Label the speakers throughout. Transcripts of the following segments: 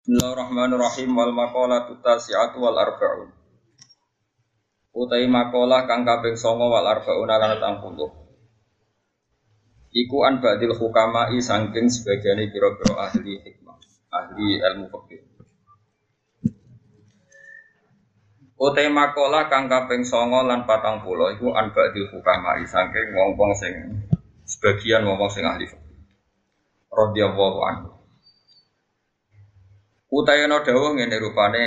Speaker 1: Bismillahirrahmanirrahim wal maqalatu tasi'atu wal arba'un. Utai makalah kang kaping 9 wal arba'un lan 60. Iku an ba'dil hukama'i saking sebagian pira-pira ahli hikmah, ahli ilmu fikih. Utai makalah kang kaping 9 lan 40 iku an ba'dil hukama'i saking wong-wong sing sebagian wong-wong sing ahli fikih. Radhiyallahu anhu. Utayana dawuh ngene rupane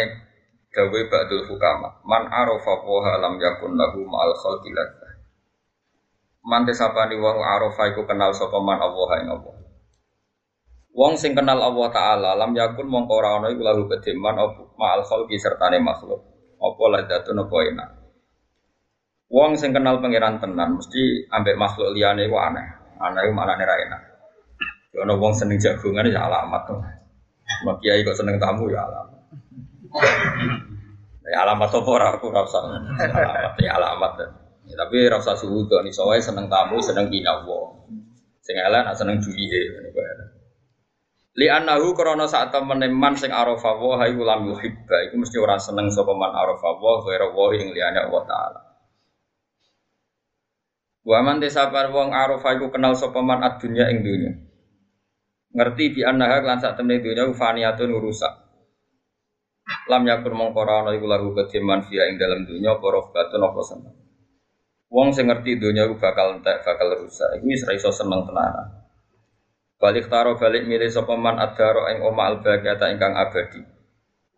Speaker 1: dawe ba'dul hukama. Man arafa wa lam yakun lahu ma'al khalqi. Man tesapani wong arafa iku kenal sapa man Allah ing Allah. Wong sing kenal Allah taala lam yakun mongko ora ana iku lahu kediman ma'al khalqi sertane makhluk. Apa ladzatun apa enak. Wong sing kenal pangeran tenan mesti ambek makhluk liyane iku aneh. Aneh iku maknane ra enak. Ono wong seneng jagongan ya alamat tuh. Mak kiai kok seneng tamu ya alamat. Ya alamat apa ora aku ora usah. Alamat ya alamat. Ya, tapi ora usah suudon iso wae seneng tamu, seneng kinawa. Sing elek nak seneng duwihe ngene wae. Li annahu krana sak temene man sing arafa wa hayu lam yuhibba iku mesti ora seneng sapa man arafa wa ghairu wa ing liyane Allah taala. Wa man desapar wong arafa iku kenal sapa man ad-dunya ing dunya ngerti bi annaha lan sak temne dunya faniyatun rusak. Lam yakun mongkora ana iku lahu kediman fiya ing dalam dunya apa batun apa seneng. Wong sing ngerti dunya bakal entek bakal rusak. Iku wis ra iso seneng tenan balik taro balik milih sapa man adaro ing oma al bagata ingkang abadi.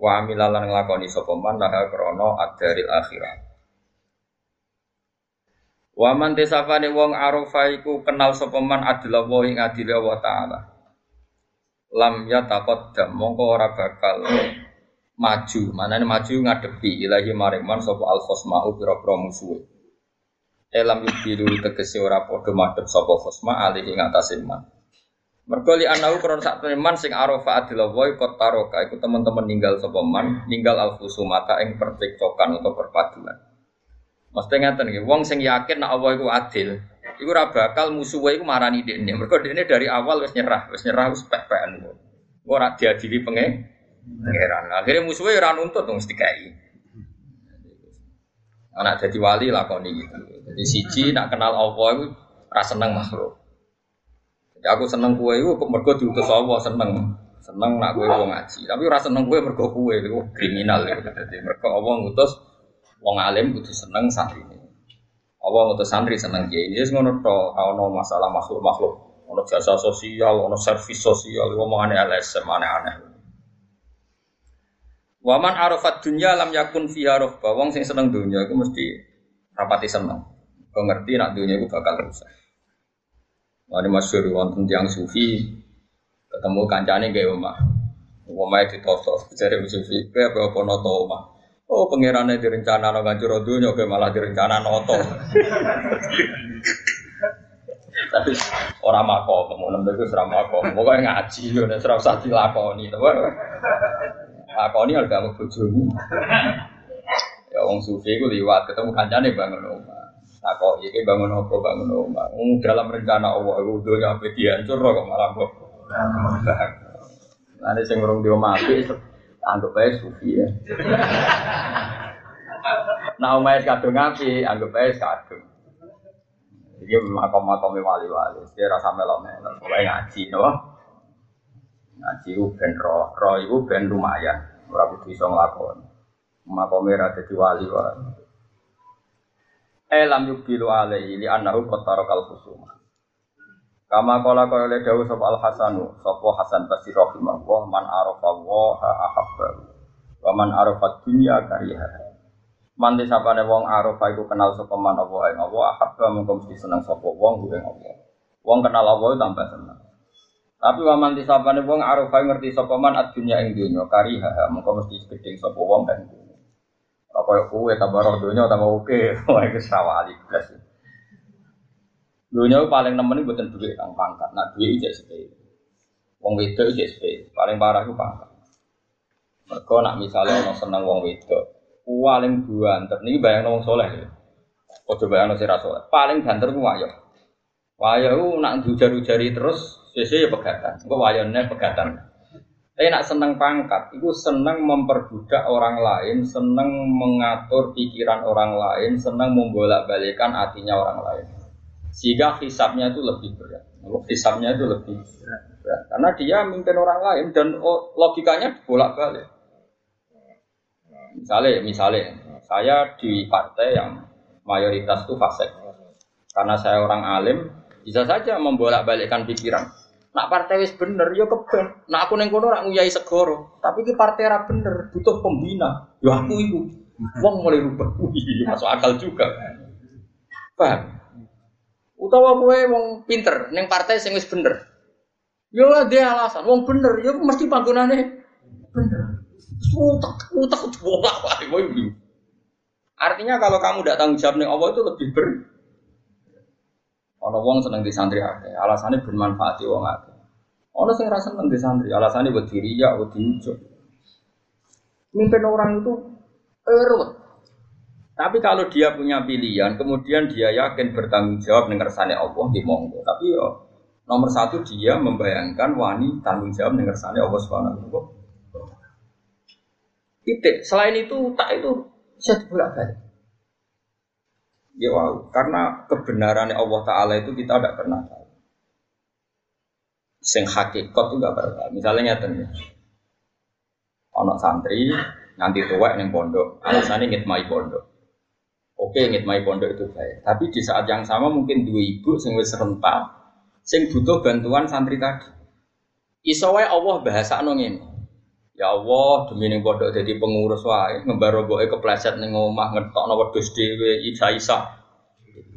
Speaker 1: Wa amilalan nglakoni sapa man laha krana adaril akhirah. Waman desapane wong arofa iku kenal sapa man adila wa ing adile Allah taala lam ya dam mongko ora bakal maju. Mana ini maju ngadepi ilahi maring man sapa al khosmau pira-pira musuhe. Elam yubilu tegese ora padha madhep sapa khosma alihi ngatasé man mergo li anahu kron sak man sing arafa adila wa taroka iku teman-teman ninggal sapa man ninggal al khusumata ing percekcokan atau perpaduan. Mesti ngeten iki, wong sing yakin nek Allah iku adil, iku ora bakal musuhe iku marani dekne. Mergo dekne dari awal wis nyerah, wis nyerah wis pek-pekan. Ora diadili penge pangeran. Akhirnya musuhe ora nuntut wong dikai. Anak jadi wali lakoni gitu. Jadi siji nak kenal Allah iku ora seneng makhluk. Jadi aku seneng kue iku mergo diutus Allah seneng. Seneng nak kue wong ngaji, tapi ora seneng kue mergo kue iku kriminal gitu. Jadi mergo Allah ngutus wong alim kudu seneng santri ini. Allah ngutus santri seneng kiai? Ini ngono to ono masalah makhluk makhluk ono jasa sosial ono servis sosial. Ngomong aneh LSM aneh aneh Waman arafat dunya lam yakun fiha rohba wong sing seneng dunya itu mesti rapati seneng. Kau ngerti nak dunya itu bakal rusak? Wani masyur wonten tiang sufi ketemu kancane gawe omah. Omah ditoto jare sufi kowe apa noto omah Oh pangerannya direncana no ngancur dunia, ke malah direncana noto. Tapi orang mako, nemu itu seram mako. Pokoknya ngaji, udah seram sati lakoni, lakoni harga mau bujumu. Ya wong sufi itu liwat ketemu kancane bangun rumah. Tako iki bangun apa bangun rumah. Dalam rencana Allah itu dunia apa dihancur kok malah kok. Nanti sing urung di omah anggap aja sufi ya. nah umais kadung ngapi, anggap aja kadung. Jadi makom-makom wali-wali, dia rasa melok-melok, pokoknya ngaji, no? Ngaji itu ben roh, roh itu ben lumayan, orang kudu iso ngelakon. Makomnya rada di wali-wali. Elam yubilu alaihi li annahu qatarokal khusumah. Kama kala kaya le dawuh sapa Al Hasanu, sapa Hasan Basri rahimahullah man arafa wa ahabba. Wa man arafa dunya kariha. Man disapane wong arafa iku kenal sapa man apa ing Allah ahabba mengko mesti seneng sapa wong ing Allah. Wong kenal Allah tambah seneng. Tapi wa man disapane wong arafa ngerti sapa man ad-dunya ing dunya kariha mengko mesti gedeng sapa wong dunya. Apa kowe tambah roh dunya tambah oke, wae kesawali blas. Dunia paling nemen itu bukan duit kang pangkat, nah duit itu sepele. Wong wedok itu paling parah itu pangkat. Mereka nak misalnya orang seneng wong wedok, paling banter, ini bayang wong soleh ya. Kau bayang si soleh, paling banter itu wayo. Wayo itu nak ujar-ujari terus, sesuai ya pegatan. Kau wayonnya pegatan. Tapi nak seneng pangkat, itu seneng memperbudak orang lain, seneng mengatur pikiran orang lain, seneng membolak-balikan hatinya orang lain. Sehingga hisapnya itu lebih berat. Hisapnya itu lebih berat. Karena dia mimpin orang lain dan logikanya bolak-balik. Misalnya, misalnya, saya di partai yang mayoritas itu fasik. Karena saya orang alim, bisa saja membolak-balikkan pikiran Nak partai wis bener yo ya keben. Nak aku ning kono nguyai segoro, tapi ki partai ra bener, butuh pembina. Yo ya aku iku. Wong mulai rubah. Masuk akal juga. Paham? Utawa kowe wong pinter ning partai sing wis bener. Yo lah dia alasan, wong bener yo mesti panggonane bener. Utak, utak bolak balik Artinya kalau kamu tidak tanggung jawab nih Allah itu lebih ber Ono wong seneng di santri akeh, alasannya bermanfaat wong akeh. Ono sing rasa seneng di santri, alasannya buat diri ya, buat diujuk. Mimpin orang itu erut. Tapi kalau dia punya pilihan, kemudian dia yakin bertanggung jawab dengan kersane Allah di monggo. Tapi yo nomor satu dia membayangkan wani tanggung jawab dengan kersane Allah Subhanahu wa Titik. Selain itu tak itu bisa bolak balik. Ya wow, karena kebenaran Allah Taala itu kita tidak pernah tahu. Sing hakikat itu gak pernah. Misalnya nih, anak santri nanti tua yang pondok, alasannya ngitmai pondok. Oke, ngitmai pondok itu baik. Tapi di saat yang sama mungkin dua ibu sing wis rental, sing butuh bantuan santri tadi. Isowai Allah bahasa nongin. Ya Allah, demi ning pondok jadi pengurus wae, ngembaro boke kepleset ning omah ngetokno wedhus dhewe isa-isa.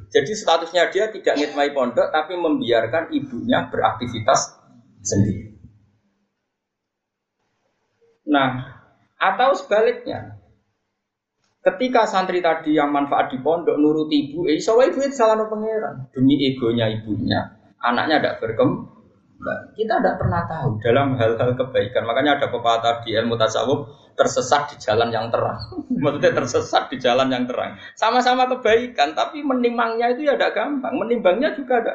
Speaker 1: Jadi statusnya dia tidak ngitmai pondok tapi membiarkan ibunya beraktivitas sendiri. Nah, atau sebaliknya. Ketika santri tadi yang manfaat di pondok nurut ibu, eh, so ibu itu salah pangeran demi egonya ibunya, anaknya tidak berkembang kita tidak pernah tahu dalam hal-hal kebaikan. Makanya ada pepatah di ilmu tasawuf tersesat di jalan yang terang. Maksudnya tersesat di jalan yang terang. Sama-sama kebaikan, tapi menimangnya itu ya tidak gampang. Menimbangnya juga ada.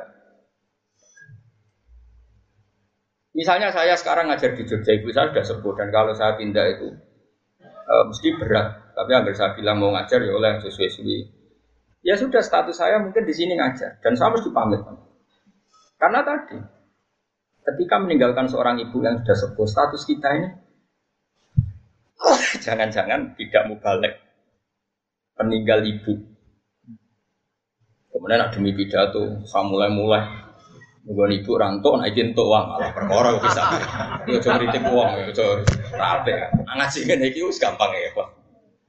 Speaker 1: Misalnya saya sekarang ngajar di Jogja, ibu saya sudah sebut dan kalau saya pindah itu e, mesti berat. Tapi agar saya bilang mau ngajar ya oleh sesuai-sesuai. Ya sudah status saya mungkin di sini ngajar dan saya mesti pamit. Karena tadi Ketika meninggalkan seorang ibu yang sudah sepuh, status kita ini jangan-jangan tidak mubalik peninggal ibu. Kemudian ada demi pidato, saya mulai-mulai Nunggu ibu rantok, naik jentuk wah malah perkara bisa. Yo coba kritik uang, yo coba rapi. Ngaji kan iki wis gampang ya, Pak.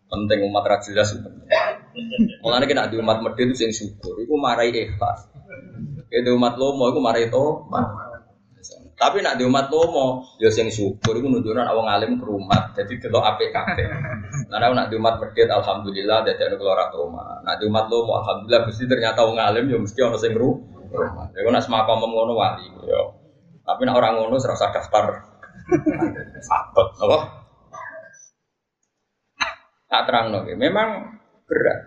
Speaker 1: Penting umat ra jelas. Mulane kena di umat medhit itu sing syukur, iku marai ikhlas. Itu umat lomo iku marai tobat. Tapi nak di umat lomo, ya sing syukur itu nunjukkan awang alim ke rumah, jadi delok apik kabeh. Karena nak di umat medit alhamdulillah dadi ana keluar rumah. Nak di umat lomo alhamdulillah mesti ternyata wong alim ya mesti ana sing rumah. Ya nak semakam ngono wali ya. Tapi nak orang ngono serasa daftar sabet apa? Tak terang no, memang berat.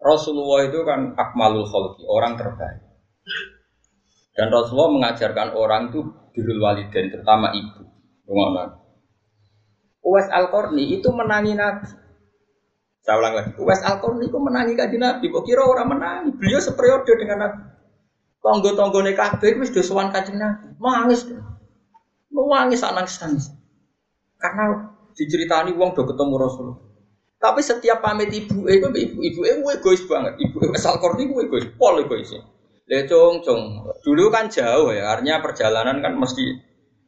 Speaker 1: Rasulullah itu kan akmalul khalqi, orang terbaik. Dan Rasulullah mengajarkan orang itu birrul walidain terutama ibu. Rumah Uwais Al-Qarni itu menangi Nabi. Saya ulang lagi. Uwais Al-Qarni itu menangi kaji Nabi. Kok kira orang menangi? Beliau seperiode dengan Nabi. Tonggo-tonggo nih kabeh wis do sowan kanjeng Nabi. Nangis. Nangis nangis nangis. Karena diceritani wong do ketemu Rasulullah. Tapi setiap pamit ibu, ibu ibu ibu ibu egois banget. Ibu Uwais Al-Qarni itu egois, pol egoisnya. Ya cung cung. Dulu kan jauh ya, artinya perjalanan kan mesti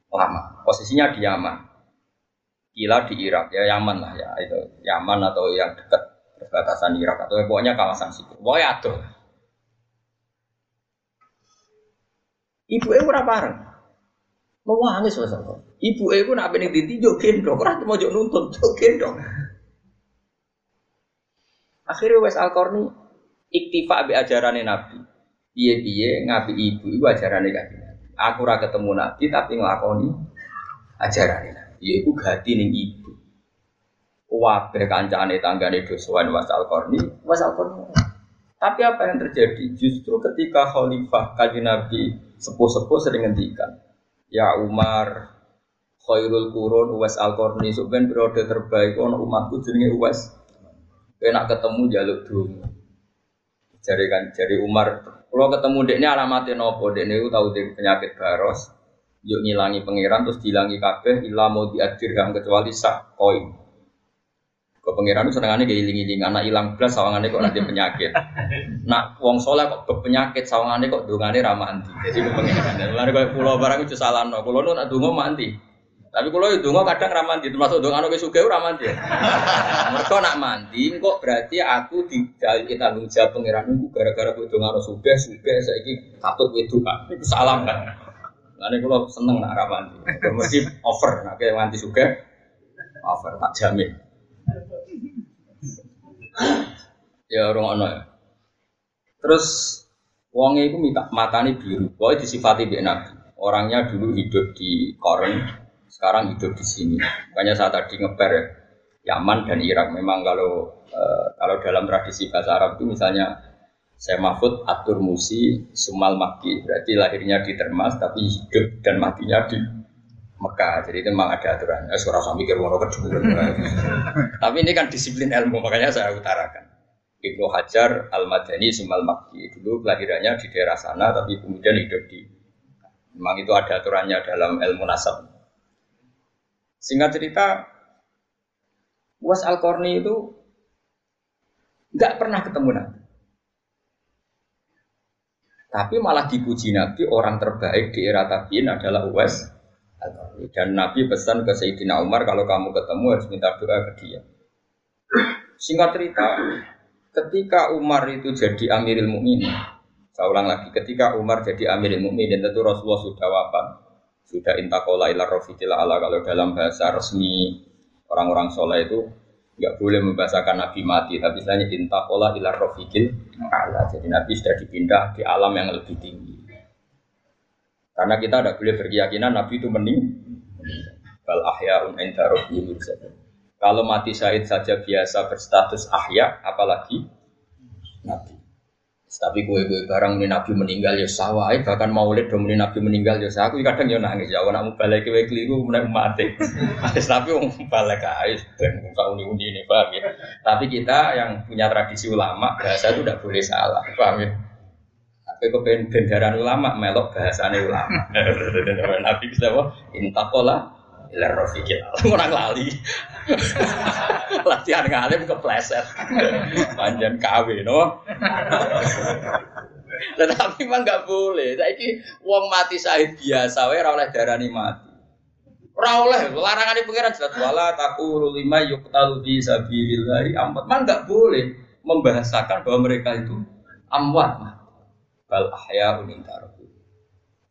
Speaker 1: lama. Posisinya di Yaman. Gila di Irak ya Yaman lah ya itu Yaman atau yang dekat perbatasan Irak atau ya, pokoknya kawasan situ. Pokoknya ada. Ibu ibu ora bareng. Mau nangis mas Ibu ibu nak bening ditinjau gendong, orang mau jauh nuntun, jauh gendong. Akhirnya wes al iktifa be ajaran Nabi piye-piye ngapi ibu ibu ajarane kan. Aku ora ketemu Nabi tapi nglakoni ajarane Nabi. Yaiku gati ning ibu. Wabe kancane tanggane dosowan wasal korni, wasal korni. Tapi apa yang terjadi? Justru ketika khalifah kaji Nabi sepuh-sepuh sering ngendikan, Ya Umar, khairul kurun Uwais Al-Qarni. Sebenarnya periode terbaik ono umatku jenenge Uwais. Enak ketemu jaluk dulu jari kan jari Umar. Kalau ketemu deknya alamatnya nopo? Deknya itu tahu dek penyakit baros. Yuk ngilangi pangeran terus dilangi kabeh ilah mau diadirkan kecuali sak koin Kau pangeran itu senengannya kayak iling-iling anak hilang belas sawangannya kok nanti penyakit. Nak wong soleh kok penyakit sawangannya kok dungane ramah anti. Jadi kau pangeran. Lalu kau pulau barang itu salah no. Pulau nu nak dungo manti. Tapi kalau itu dungo kadang ramanti, termasuk dungo anu kesuge ramanti. Mereka nak mandi, kok berarti aku tidak tanggung jawab pangeran itu gara-gara kau dungo anu suge suge saya ini katut itu kan. Itu salam kan. Lalu kalau seneng nak ramanti. Mesti over, nak kayak nganti suge over tak jamin ya orang ono ya. Terus wongnya itu minta matani biru. Pokoknya disifati bi nabi. Orangnya dulu hidup di Koren, sekarang hidup di sini. Makanya saat tadi ngeper ya, Yaman dan Irak. Memang kalau uh, kalau dalam tradisi bahasa Arab itu misalnya saya Mahfud Atur Musi Sumal Maki berarti lahirnya di Termas tapi hidup dan matinya di Mekah. Jadi itu memang ada aturan. Ya, suara sambil ke wono Tapi ini kan disiplin ilmu, makanya saya utarakan. Ibnu Hajar Al Madani Sumal Makki dulu kelahirannya di daerah sana, tapi kemudian hidup di. Memang itu ada aturannya dalam ilmu nasab. Singkat cerita, Was Al Korni itu nggak pernah ketemu Nabi. Tapi malah dipuji Nabi orang terbaik di era tabiin adalah Uwais dan Nabi pesan ke Sayyidina Umar kalau kamu ketemu harus minta doa ke dia. Singkat cerita, ketika Umar itu jadi Amirul Mukminin, saya ulang lagi, ketika Umar jadi Amirul Mukminin tentu Rasulullah sudah wafat, sudah intakola ila rofiqil ala kalau dalam bahasa resmi orang-orang soleh itu nggak boleh membahasakan Nabi mati, tapi istilahnya intakola ila rofiqil ala. Jadi Nabi sudah dipindah di alam yang lebih tinggi. Karena kita tidak boleh berkeyakinan Nabi itu mening. Ahyaun Kalau mati syahid saja biasa berstatus ahya, apalagi Nabi. Tapi gue gue barang ini Nabi meninggal ya sawah, bahkan maulid dong ini Nabi meninggal ya sawah. Aku kadang ya nangis ya, nak balik ke keliru mulai mati. Tapi mau balik ke dan muka uni uni ini paham ya. Tapi kita yang punya tradisi ulama bahasa itu tidak boleh salah, paham ya. Kowe kepen bendaran ulama melok bahasane ulama. Nabi bisa apa? Intakola ila rafiqil orang lali. Latihan ngalim kepleset. Panjang KW no. Tetapi memang nggak boleh. Saiki wong mati syahid biasa wae ora oleh darani mati. Ora oleh larangan di pengiran jelas wala takulu lima yuqtalu fi sabilillah amwat. Man enggak boleh membahasakan bahwa mereka itu amwat bal ahyaun intaruhu.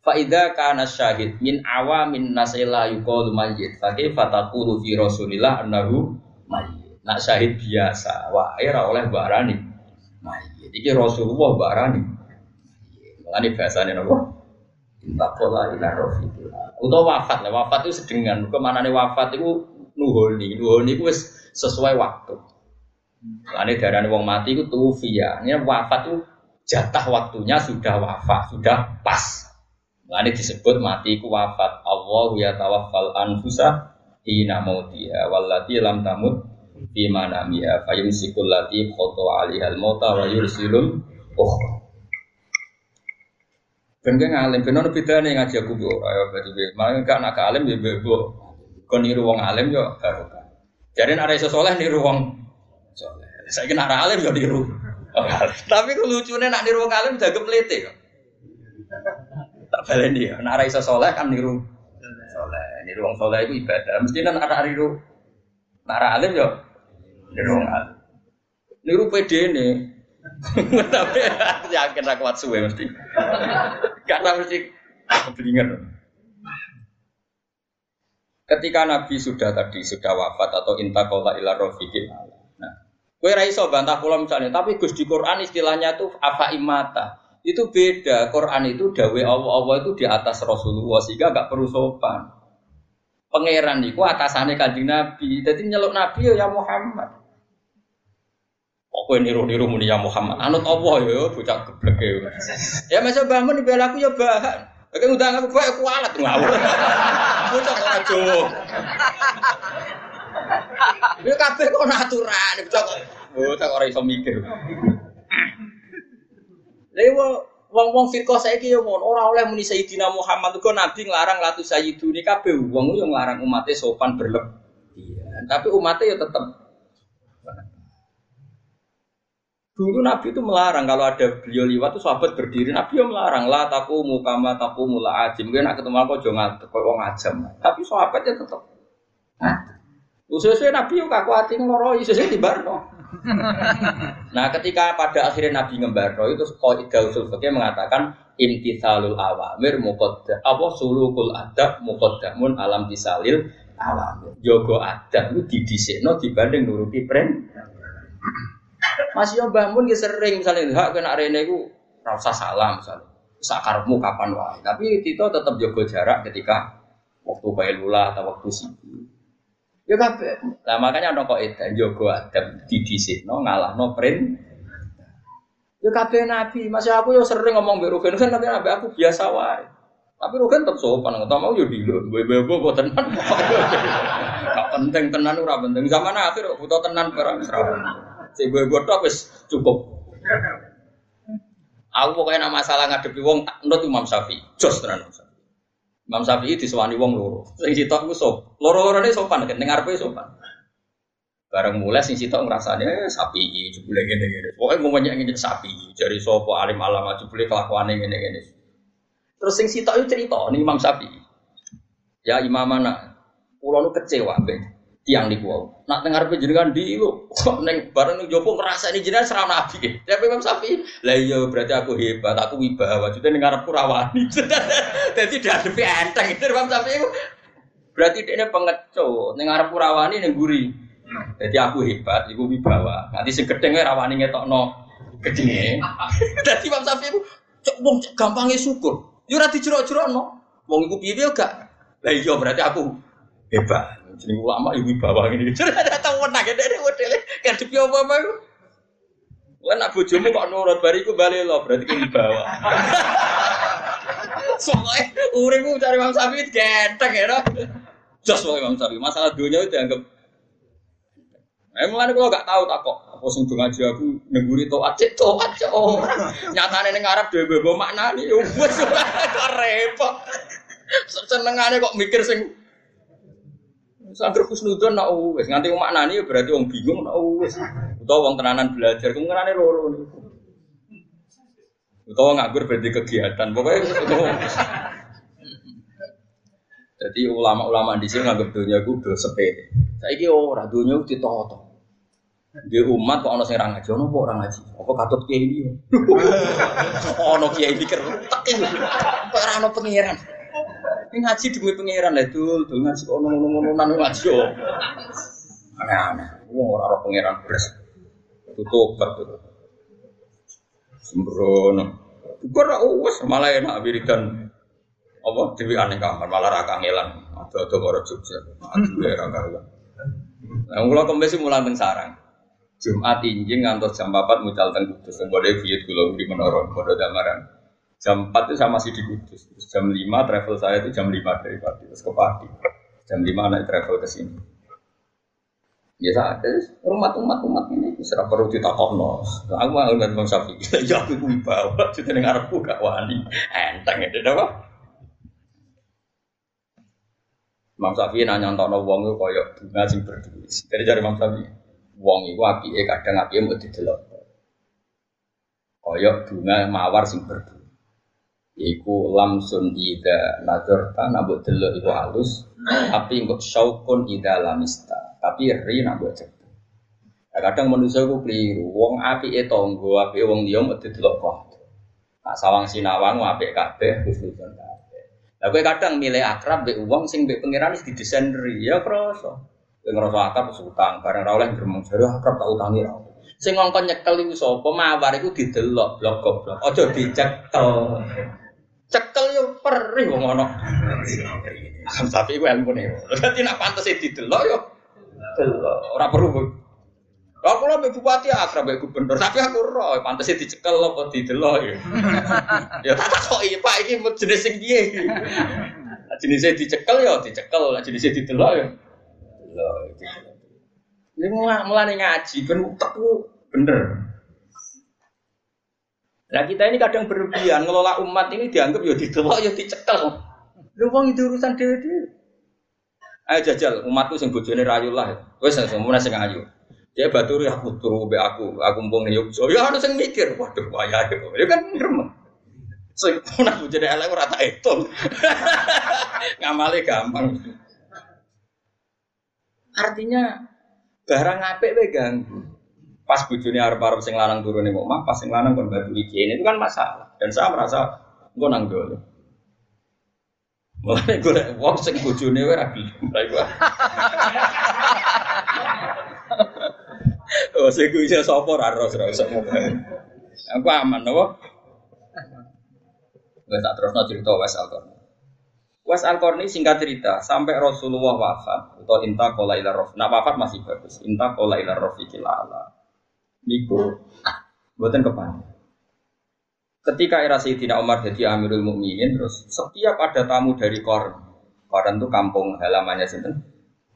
Speaker 1: Fa idza kana syahid min awamin nasila yuqalu mayyit fa kaifa taqulu fi Rasulillah annahu mayyit. Nak syahid biasa, wah ora oleh barani mayyit. Iki Rasulullah barani. Mulane bahasane napa? Intakola ila rafiqillah. Utawa wafat lah, wafat itu sedengan. Ke mana nih wafat itu nuhoni, nuhoni itu sesuai waktu. Mulane darah wong mati itu tufiya. Ini wafat itu jatah waktunya sudah wafat, sudah pas. Nah, ini disebut mati ku wafat. Allah ya tawaffal anfusa hina mautiha wallati lam tamut fi manamiha fayumsikul lati khoto alihal mauta wa yursilul ukhra. Ben alim, ben ono bedane ngaji aku bu, ayo berarti be. Malah kan anak alim ya bebo. Kon niru wong alim yo barokah. Jadi ada iso soleh niru wong. Saya kena alim yo niru. Tapi lucunya nak niru wong alim jaga melete kok. Tak baleni ya, nak iso kan niru soleh. Niru wong soleh itu ibadah. Mesti kan ada niru nak alim yo niru wong alim. Niru ini. Tapi yakin aku kuat suwe mesti. Karena mesti belingan. Ketika Nabi sudah tadi sudah wafat atau intakola ila rofiqil Kue raiso bantah pulau misalnya, tapi Gus di Quran istilahnya itu apa imata. Itu beda. Quran itu dawe Allah Allah itu di atas Rasulullah sehingga gak perlu sopan. Pangeran itu atasannya kanjeng Nabi. Jadi nyeluk Nabi ya Muhammad. Pokoknya niru-niru muni ya Muhammad. Anut Allah ya bocah geblek ya. Ya masa bangun di aku ya bahan. Oke ngundang aku bae kualat ngawur. Bocah Jawa. Ya kabeh kok aturan, bocah bocah ora iso mikir. Lha wong-wong firqah saiki yo ngono, ora oleh muni Sayyidina Muhammad kok nabi nglarang latu sayyiduni kabeh wong yo nglarang umatnya sopan berlebihan. Tapi umatnya ya tetap Dulu Nabi itu melarang kalau ada beliau liwat itu sahabat berdiri. Nabi yang melarang lah taku muka taku mula ajim. Mungkin nak ketemu aku jangan kau ngajam. Tapi sahabatnya tetap. Nah, ususnya Nabi yang kaku hati ngoro, ususnya di barno. nah, ketika pada akhirnya Nabi ngembarno itu kaidah usul fikih mengatakan imtithalul awamir muqaddam apa sulukul adab muqaddamun alam disalil awamir. Jogo adab itu didisikno dibanding nuruti pren. Mas yo bangun ki sering misalnya hak kena rene iku ora usah salam misalnya. Sakarmu kapan wae. Tapi Tito tetap jaga jarak ketika waktu bailula atau waktu sibuk. Ya kabeh. Lah makanya ana kok edan jaga adab didhisikno ngalahno print. Ya kabeh nabi, masih aku yo sering ngomong mbek Rugen kan tapi nabi aku biasa wae. Tapi Rugen tetap sopan, nggak mau yo dilo, bebo kok tenan. Gak penting tenan ora penting. Zaman akhir butuh tenan barang serabun. Si gue gue wis cukup. Aku pokoknya nama masalah ngadepi wong tak nurut Imam Syafi'i. Jos tenan Imam Syafi'i. Imam Syafi'i disewani wong loro. Sing sitok ku sop. Loro-lorone sopan kan ning ngarepe sopan. Bareng mulai sing sitok ngrasane eh, sapi jebule ngene-ngene. Pokoke ngomongnya ngene sapi. Jari sapa alim alama jebule kelakuane ngene-ngene. Terus sing sitok itu cerita nih Imam Syafi'i. Ya imam mana? Pulau nu kecewa mbek tiang di kuau. Nak dengar penjenengan di lu, kok neng bareng neng jopo ngerasa ini jenengan serang nabi. Tapi Imam Sapi, lah iya berarti aku hebat, aku wibawa. Jadi neng arep rawani. Jadi dihadapi enteng itu Imam Sapi Berarti dia pengecut, neng arep rawani neng guri. Jadi aku hebat, aku wibawa. Nanti sing gedeng rawani ngetokno gedenge. Jadi Imam Sapi cok wong gampangnya syukur. Yo ora dijerok-jerokno. Wong iku piye gak? Lah iya berarti aku hebat. Jadi ulama ibu bawa ini. Jadi ada tahu nak ada ada model kan di apa itu. Lah nak bojomu kok nurut bariku balik lo berarti kan bawa. Soalnya uripku cari Imam Syafi'i genteng ya. Jos wae Imam Syafi'i. Masalah dunia itu dianggap Eh mulane kalau gak tahu tak kok apa sing do ngaji aku nengguri to acik to acik oh. Nyatane ning Arab dhewe mbok maknani wis kok repot. Senengane kok mikir sing Sangger khusnudon nak wis nganti maknani ya berarti wong bingung nak wis. Utawa wong tenanan belajar ku ngerane loro niku. Utawa nganggur berarti kegiatan. Pokoknya Jadi ulama-ulama di sini nganggap dunia gue udah sepede. Saya kira orang dunia itu ditoto. Di umat kok ono sing ra ngaji, ono kok ora ngaji. Apa katut kiai iki? Ono kiai iki kertek. Kok ora ono pangeran. Ini ngaji demi pangeran lah dul, dul ngaji kok ngono-ngono nang ngaji yo. Aneh-aneh. Wong ora ora pangeran beres. Tutup tutup. Sembrono. Bukan ra wis malah enak wiridan apa dewi aneh kamar malah ra kangelan. Ada-ada karo Jogja. Aduh ya ra karuan. Nah, kula kembali mulang sarang. Jumat injing ngantos jam 4 mucal teng Kudus. Mbok viet kula di menara, padha damaran. Jam 4 itu saya masih di Kudus. Terus jam 5 travel saya itu jam 5 dari Pati. Terus ke Pati. Jam 5 naik travel ke sini. Ya ada rumah umat umat ini serap perlu ditakokno. Aku mau ngeliat Bang Safi. Ya aku bawa jadi dengar aku gak wani. Enteng itu apa? Imam Safi nanya untuk wong itu koyok bunga sing berdua. Dari jari Imam Safi, wong itu api kadang api mau didelok. Koyok bunga mawar sing berdua. Iku lamsun ida nazarta nabuk delok iku halus, tapi engkau syaukun ida lamista. Tapi ri nabuk cek. Nah, kadang manusia ku keliru. Wong api e tonggo, api wong dia mau delok kok. Nah, sawang sinawang api kabeh khusnudon kabeh. Lah kowe kadang milih akrab mbek wong sing mbek pangeran wis didesain ri ya krasa. Kowe ngrasa akrab utang, bareng ra oleh gremeng jare akrab tak utangi ra. Sing ngongkon nyekel iku sapa mawar iku didelok blok goblok. Aja dicekel. Cekel yo perih wong ana. Tapi ku ilmu ne. Dadi nak pantes didelok yo delok. Ora perlu Aku lo bupati akrab mbek gubernur, tapi aku roh pantasnya dicekel apa didelok ya. ya tak kok iya Pak iki jenis sing piye iki. Jenisnya dicekel ya dicekel, jenisnya didelok ya. Delok. Ini mulai ngaji ben utekku bener. Nah kita ini kadang berlebihan ngelola umat ini dianggap ya didelok ya dicekel. Lu wong itu urusan dhewe-dhewe. Ayo jajal umatku sing bojone rayu lah. Wis semono sing ayu. Dia baturi aku turu be aku, aku mbong yuk. So ya harus yang mikir, waduh wayah itu. Ya kan gremeng. So nak jadi elek ora tak itu. Ngamali gampang. Artinya barang apik we ganggu. Pas bojone arep-arep sing lanang turun ning omah, pas sing lanang kon batu iki. Itu kan masalah. Dan saya merasa engko nang. Mulai gue wong sing wae ra gelem. Oh, sing ku iso sapa ra ros ra usah Aku aman apa? Wes tak terusno cerita Wes Al-Qarni. Wes Al-Qarni singkat cerita, sampai Rasulullah wafat atau inta qala ila. Nah wafat masih bagus. Inta qala ila rafiqil ala. Niku mboten kepan. Ketika era Sayyidina Umar jadi Amirul Mukminin terus setiap ada tamu dari Korn, Korn itu kampung halamannya sinten?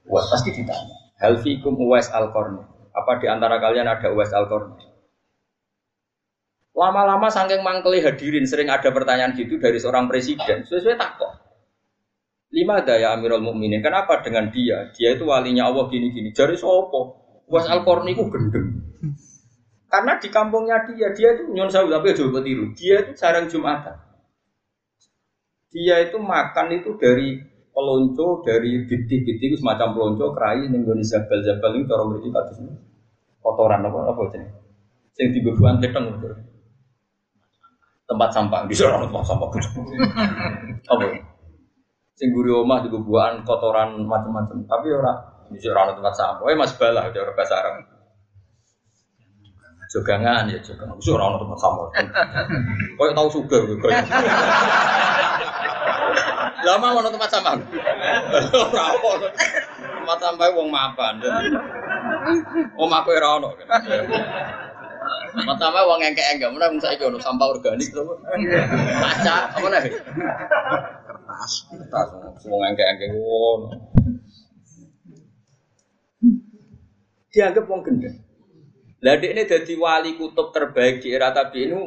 Speaker 1: Wes pasti ditanya. Hal fikum Uwais Al-Qarni. Apa di antara kalian ada Uwais Al-Qarni? Lama-lama saking mangkeli hadirin sering ada pertanyaan gitu dari seorang presiden. Sesuai takut. Lima daya Amirul Mukminin. Kenapa dengan dia? Dia itu walinya Allah gini-gini. Jari sopo. Uwais Al-Qarni itu gendeng. Karena di kampungnya dia, dia itu nyon sawu tapi coba tiru. Dia itu jarang Jumatan. Dia itu makan itu dari pelonco dari biti-biti itu semacam pelonco kerai Indonesia zabal-zabal itu cara mriki kados kotoran apa apa jenenge? Sing dibebuan teteng tempat sampah. Di sana tempat sampah. Apa? Sing guri omah dibebuan kotoran macam-macam. Tapi ora di sana tempat sampah. Eh mas bala udah bahasa Arab jogangan ya jogangan wis ora tempat sampah koyo tau suga koyo Lama mau tempat sampah. Ora apa. Tempat sampah wong mapan. Omahku ora ono. Sampah wong engke-engke, mana wong saiki ono sampah organik to. Kaca apa nih? Kertas. Kertas wong engke-engke ngono. Dianggap wong gendeng. Lah ini jadi wali kutub terbaik di era tabi ini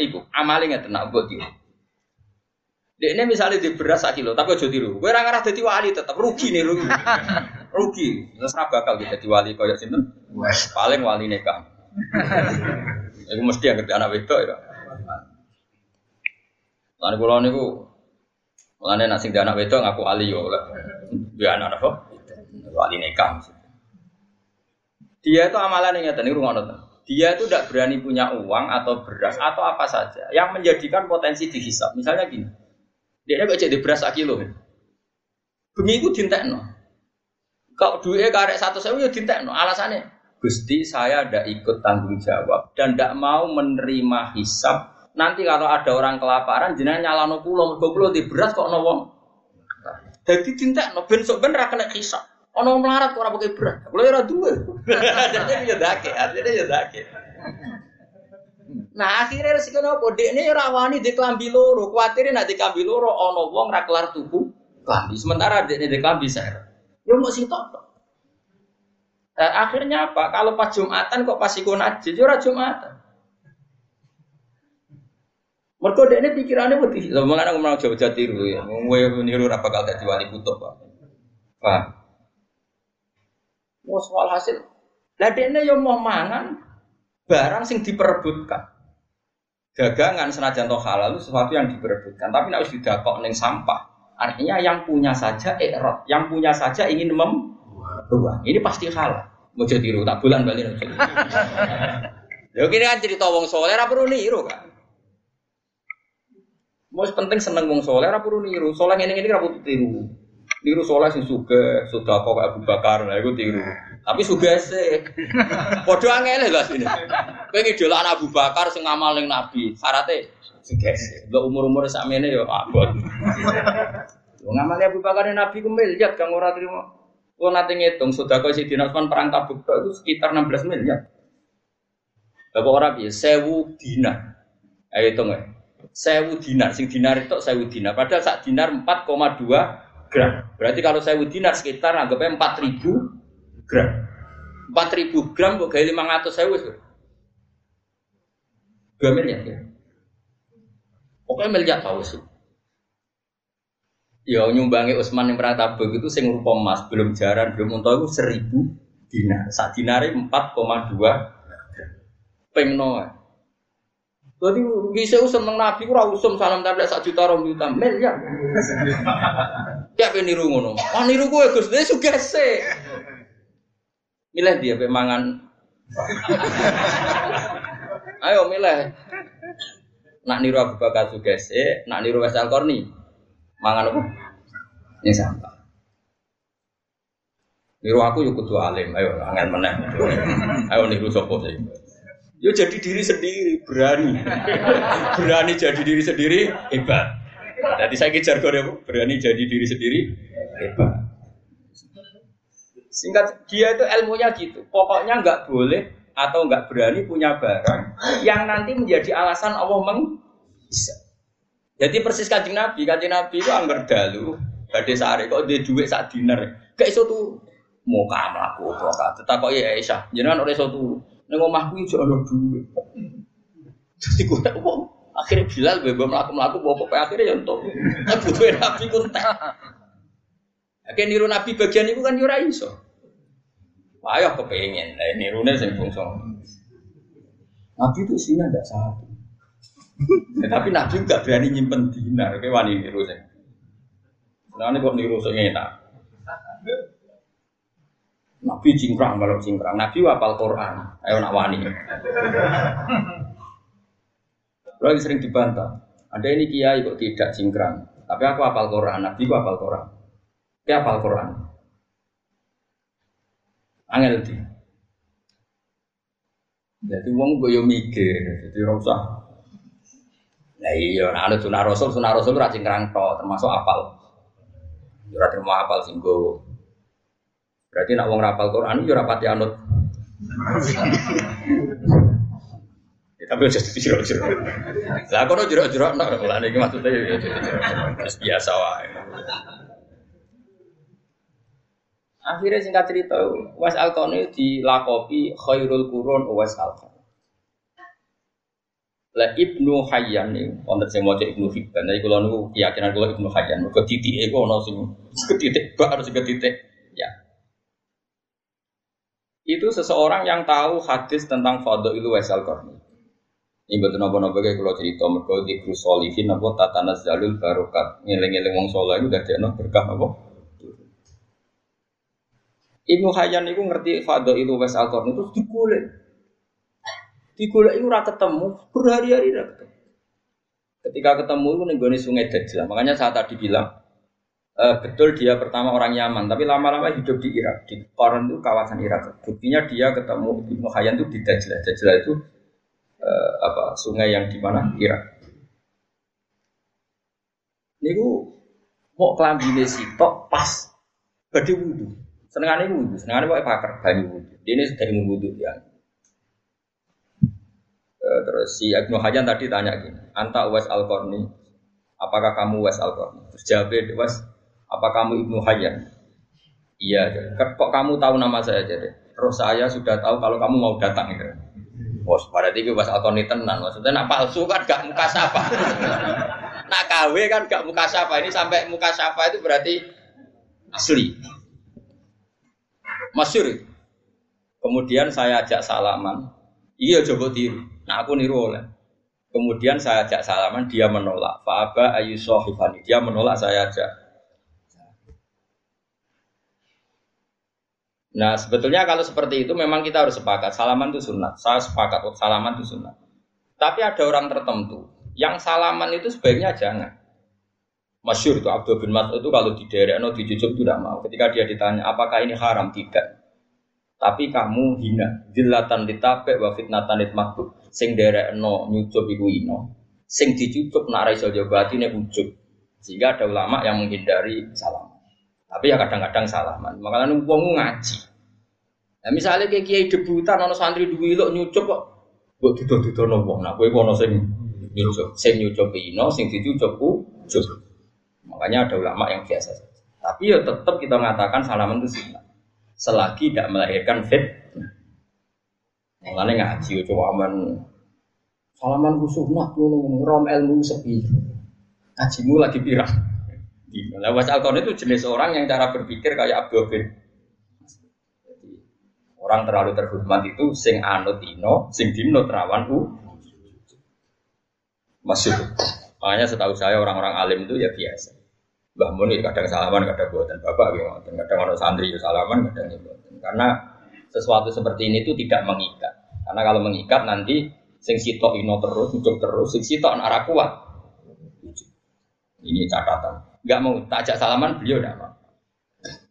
Speaker 1: ibu tenang buat dia. Dia ini misalnya di beras kilo, tapi aja tiru. Gue orang arah jadi wali tetap rugi nih rugi. rugi. Terus apa bakal jadi wali kaya sinten? Paling wali nikah. Iku mesti yang anak wedok ya. Lan kula niku Mulane nek sing anak wedok ngaku wali yo. Dia anak apa? Wali nikah. Dia itu amalan yang ngeten niku ngono Dia itu tidak berani punya uang atau beras atau apa saja yang menjadikan potensi dihisap. Misalnya gini, dia kok jadi beras kilo. Bengi itu dintekno. Kau duitnya karek satu saya ya dintekno. Alasannya, Gusti saya tidak ikut tanggung jawab dan tidak mau menerima hisap. Nanti kalau ada orang kelaparan, jenengan nyalano pulau, mergo pulau di beras kok nawang. Jadi dintekno ben sok ben ra kena hisap. Ono melarat ora pakai beras. Kulo ora duwe. Jadi ya dake, artinya ya dake. Nah akhirnya resiko nopo dek ini rawani di kelambi loro, khawatir nak di kelambi loro ono wong raklar tuku kelambi. Sementara dek ini di kelambi saya, ya mau sih tok. Eh, akhirnya apa? Kalau pas jumatan kok pas ikut najis, ya jumatan. Mereka dek ini pikirannya putih. Lalu mengenai ngomong jauh jauh tiru ya, gue niru apa kalau jadi wali kutub pak. Pak, mau soal hasil. Lah ini yang mau mangan barang sing diperebutkan. Dagangan senajan toh halal itu sesuatu yang diperebutkan. Tapi harus didakok neng sampah artinya yang punya saja erot yang punya saja ingin membuang ini pasti halal. Mau jadi tiru tak bulan balik ya kini kan cerita wong soleh apa perlu niru kan mau penting seneng wong soleh apa perlu niru. Soleh ini ini apa tiru niru soleh sing suka sudah kok Abu Bakar lah itu tiru tapi sugese. Padha angel lho sini. Kowe ngidolak Abu Bakar sing ngamal ning Nabi, syaratnya sugese. Lo umur-umur sakmene yo abot. Wong ngamal Abu Bakar ning Nabi ku miliat kang ora trimo. Kalau nanti ngitung sudah kau si Usman perang tabuk itu sekitar 16 miliar. Bapak orang biasa sewu dinar. Ayo hitung ya. Sewu dinar, sing dinar itu sewu dinar. Padahal saat dinar 4,2 gram. Berarti kalau sewu dinar sekitar anggapnya 4000 gram. 4000 gram kok gaya 500 sewu itu. 2 miliar ya. Pokoknya miliar tahu sih. Ya nyumbangi Utsman yang pernah tabuk itu sing rupa emas, belum jaran, belum untuk itu seribu dinar. Saat dinari 4,2 pengno. Jadi bisa usum nang Nabi kurang usum salam tablet sak juta rom juta miliar. Ya pengen niru ngono. Wah niru gue Gus, dia suka. Milih dia pemangan. Ayo milih. Nak niru Abu Bakar Sugese, nak niru Wes Al-Qarni. Mangan apa? Ini sampah. Niru aku yuk kudu alim, ayo angin meneh. Ayo niru sopo sih. Yo jadi diri sendiri, berani. berani jadi diri sendiri, hebat. Jadi saya kejar kode berani jadi diri sendiri, hebat. Singkat dia itu ilmunya gitu. Pokoknya nggak boleh atau nggak berani punya barang yang nanti menjadi alasan Allah meng bisa. Jadi persis kancing Nabi, kancing Nabi itu angger dalu, badhe sare kok dia duit saat dinner. Gak iso tuh mau aku kok tetap kok ya Aisyah, jangan oleh iso tuh. Ning omahku iki ono duit. Jadi gue wong akhirnya Bilal bebas melaku melaku bawa pokoknya akhirnya ya untuk butuh Nabi kuntek. Akhirnya niru Nabi bagian itu kan yura iso. Wah, ya kepengen. Nah, nirune sing bongso. Nabi itu isinya tidak satu. Ya, tapi Nabi juga berani nyimpen dinar, kayak wani niru sing. Nah ini kok niru sing enak. Nabi cingkrang kalau cingkrang. Nabi wapal Quran. Ayo nak wani. Lagi sering dibantah. Ada ini kiai kok tidak cingkrang. Tapi aku apal Quran. Nabi ku apal Quran. Dia apal Quran. Angel di. Jadi wong gue mikir, jadi rasa Nah iya, nah ada sunah rasul, sunah rasul ora cingkrang to, termasuk apal. Ora terima apal singgo. Berarti nak wong rapal Quran yo ora pati anut. Tapi aja jero-jero. Lah kono jero-jero nak lah niki maksudnya ya biasa wae. Akhirnya singkat cerita, Was Alkoni dilakopi khairul kurun Was Alkoni. Lah Ibnu Hayyan nih, wonten sing maca Ibnu Hibban. Jadi kalau niku keyakinan kula Ibnu Hayyan, mergo titike iku ana sing ketitik bak harus ketitik ya. Itu seseorang yang tahu hadis tentang Fadhailu Waisal Qarni. Ini betul nopo nopo kayak kalau cerita mereka di krusolihin nopo tatanas jalul barokat ngeleng-ngeleng wong soleh itu dari nopo berkah nopo. Ibnu Hayyan itu ngerti Fadhailu Waisal Qarni itu dikulik Digoleki ora ketemu, berhari-hari ketemu. Ketika ketemu itu nih sungai Dajjal. Makanya saat tadi bilang e, betul dia pertama orang Yaman, tapi lama-lama hidup di Irak. Di Koran itu kawasan Irak. Buktinya dia ketemu Ibnu Hayyan itu di Dajjal. Dajjal itu e, apa sungai yang di mana Irak. Niku mau kelambine sitok pas badhe wudu. Senengane wudu, senengane pokoke pakar banyu wudu. Ini sedang wudu ya. Eh, terus si Ibnu Hajar tadi tanya gini, Anta Uwais al -Qarni, apakah kamu Uwais al -Qarni? Terus jawab Uwais, apa kamu Ibnu Hajar? Iya, kok kamu tahu nama saya jadi? Terus saya sudah tahu kalau kamu mau datang gitu. Bos, pada tiga al -Qarni tenan, maksudnya nak palsu kan gak muka sapa. nak KW kan gak muka sapa. Ini sampai muka sapa itu berarti asli. Masyur. Kemudian saya ajak salaman. Iya coba tiru. Nah aku niru oleh. Kemudian saya ajak salaman, dia menolak. Fa'aba ayu sohifani. Dia menolak, saya ajak. Nah sebetulnya kalau seperti itu memang kita harus sepakat. Salaman itu sunat. Saya sepakat, oh, salaman itu sunat. Tapi ada orang tertentu yang salaman itu sebaiknya jangan. Masyur itu Abdul bin Mas'ud itu kalau di daerah no dijujuk tidak mau. Ketika dia ditanya apakah ini haram tidak tapi kamu hina dilatan ditape wa fitnatan makbul sing no nyucup iku ino sing dicucup nak ra iso jaga atine sehingga ada ulama yang menghindari salam Tapi ya kadang-kadang salaman. Makanya wong ngaji. Nah, misalnya kayak kiai debutan, ono santri duwi lo nyucup kok, buat tutur-tutur nopo. Nah, gue kono sing nyucup, sing nyucup ino, sing dicucup ucup. Makanya ada ulama yang biasa. Tapi ya tetap kita mengatakan salaman itu sunnah. Selagi tidak melahirkan fit. Makanya ngaji coba aman. Salaman ku sunnah rom ilmu sepi. Ngajimu lagi pirang. Nah, was itu jenis orang yang cara berpikir kayak Abdul bin Orang terlalu terhormat itu sing anut ino, sing dino terawan u. Masih. Makanya setahu saya orang-orang alim itu ya biasa. Mbah Mun kadang salaman, kadang buatan bapak, gitu. kadang orang santri ya salaman, kadang ya buatan. Karena sesuatu seperti ini itu tidak mengikat. Karena kalau mengikat nanti sing sitok ino terus, hidup terus, sing sitok arah kuat. Ini catatan. Gak mau tajak salaman, beliau tidak mau.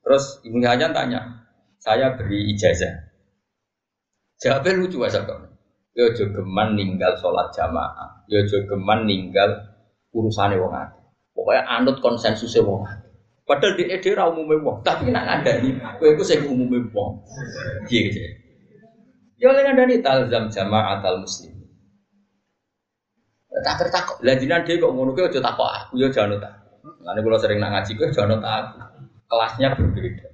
Speaker 1: Terus Ibu Hajan tanya, saya beri ijazah. Jawabnya lucu aja kok. Yo jogeman ninggal sholat jamaah. Yo jogeman ninggal urusannya wong ati. Pokoknya anut konsensus wong ati. Padahal di ede ra umume wong, tapi nak ada nih, kowe iku sing umume wong. Piye gitu. Ya oleh ngandani talzam jamaah al muslim. Tak tertakok. Lah jinan dhewe kok ngono kuwi aja aku ya jangan tak. Nanti kalau sering nak ngaji jangan tak aku. Kelasnya berbeda.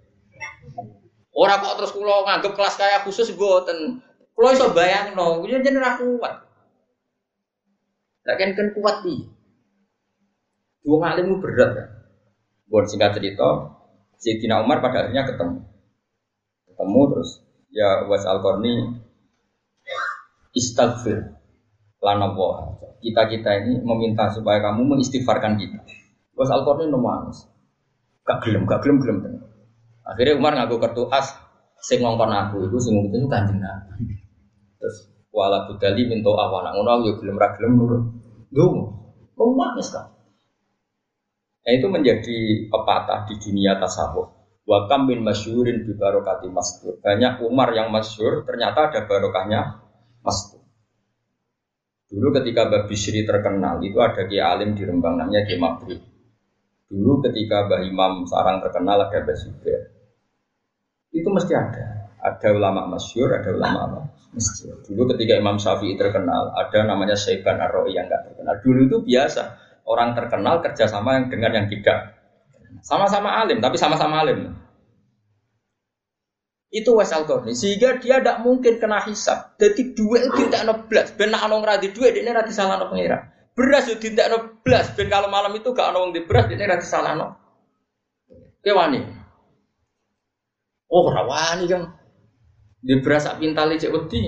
Speaker 1: Orang kok terus kulo nganggep kelas kayak khusus boten. Kulo iso bayangno, kuwi jenenge ra kuat. Lah kan kan kuat iki. Dua ngalimmu berat kan. Buat singkat cerita, Sayyidina Umar pada akhirnya ketemu. Ketemu terus ya was al istighfar lana Kita kita ini meminta supaya kamu mengistighfarkan kita. Was al -Qarni nomor Gak gelem, gak gelem, gelem. Akhirnya Umar ngaku kartu as sing ngongkon aku itu sing itu kanjeng Nabi. Terus wala budali minta awana ngono yo gelem ra gelem nurut. Lho, mau kan? Nah itu menjadi pepatah di dunia tasawuf. Wa kam bin masyurin bi barokati mastur. Banyak Umar yang masyur, ternyata ada barokahnya mastur. Dulu ketika Mbak Bishri terkenal, itu ada Ki Alim di Rembang namanya Ki Mabrib. Dulu ketika Mbak Imam Sarang terkenal ada Mbak itu mesti ada. Ada ulama masyur, ada ulama apa? Masyur. Dulu ketika Imam Syafi'i terkenal, ada namanya Syaiban ar yang nggak terkenal. Dulu itu biasa, orang terkenal kerjasama yang dengan yang tidak. Sama-sama alim, tapi sama-sama alim. Itu wasal korni, sehingga dia tidak mungkin kena hisap. Jadi duit itu tidak benar anong radi duit ini radi salah pengira. Beras itu tidak noblas, ben kalau malam itu gak anong di beras ini radi salah no. Kewani. Oh, rawani kan. Di berasa pintal cek wedi.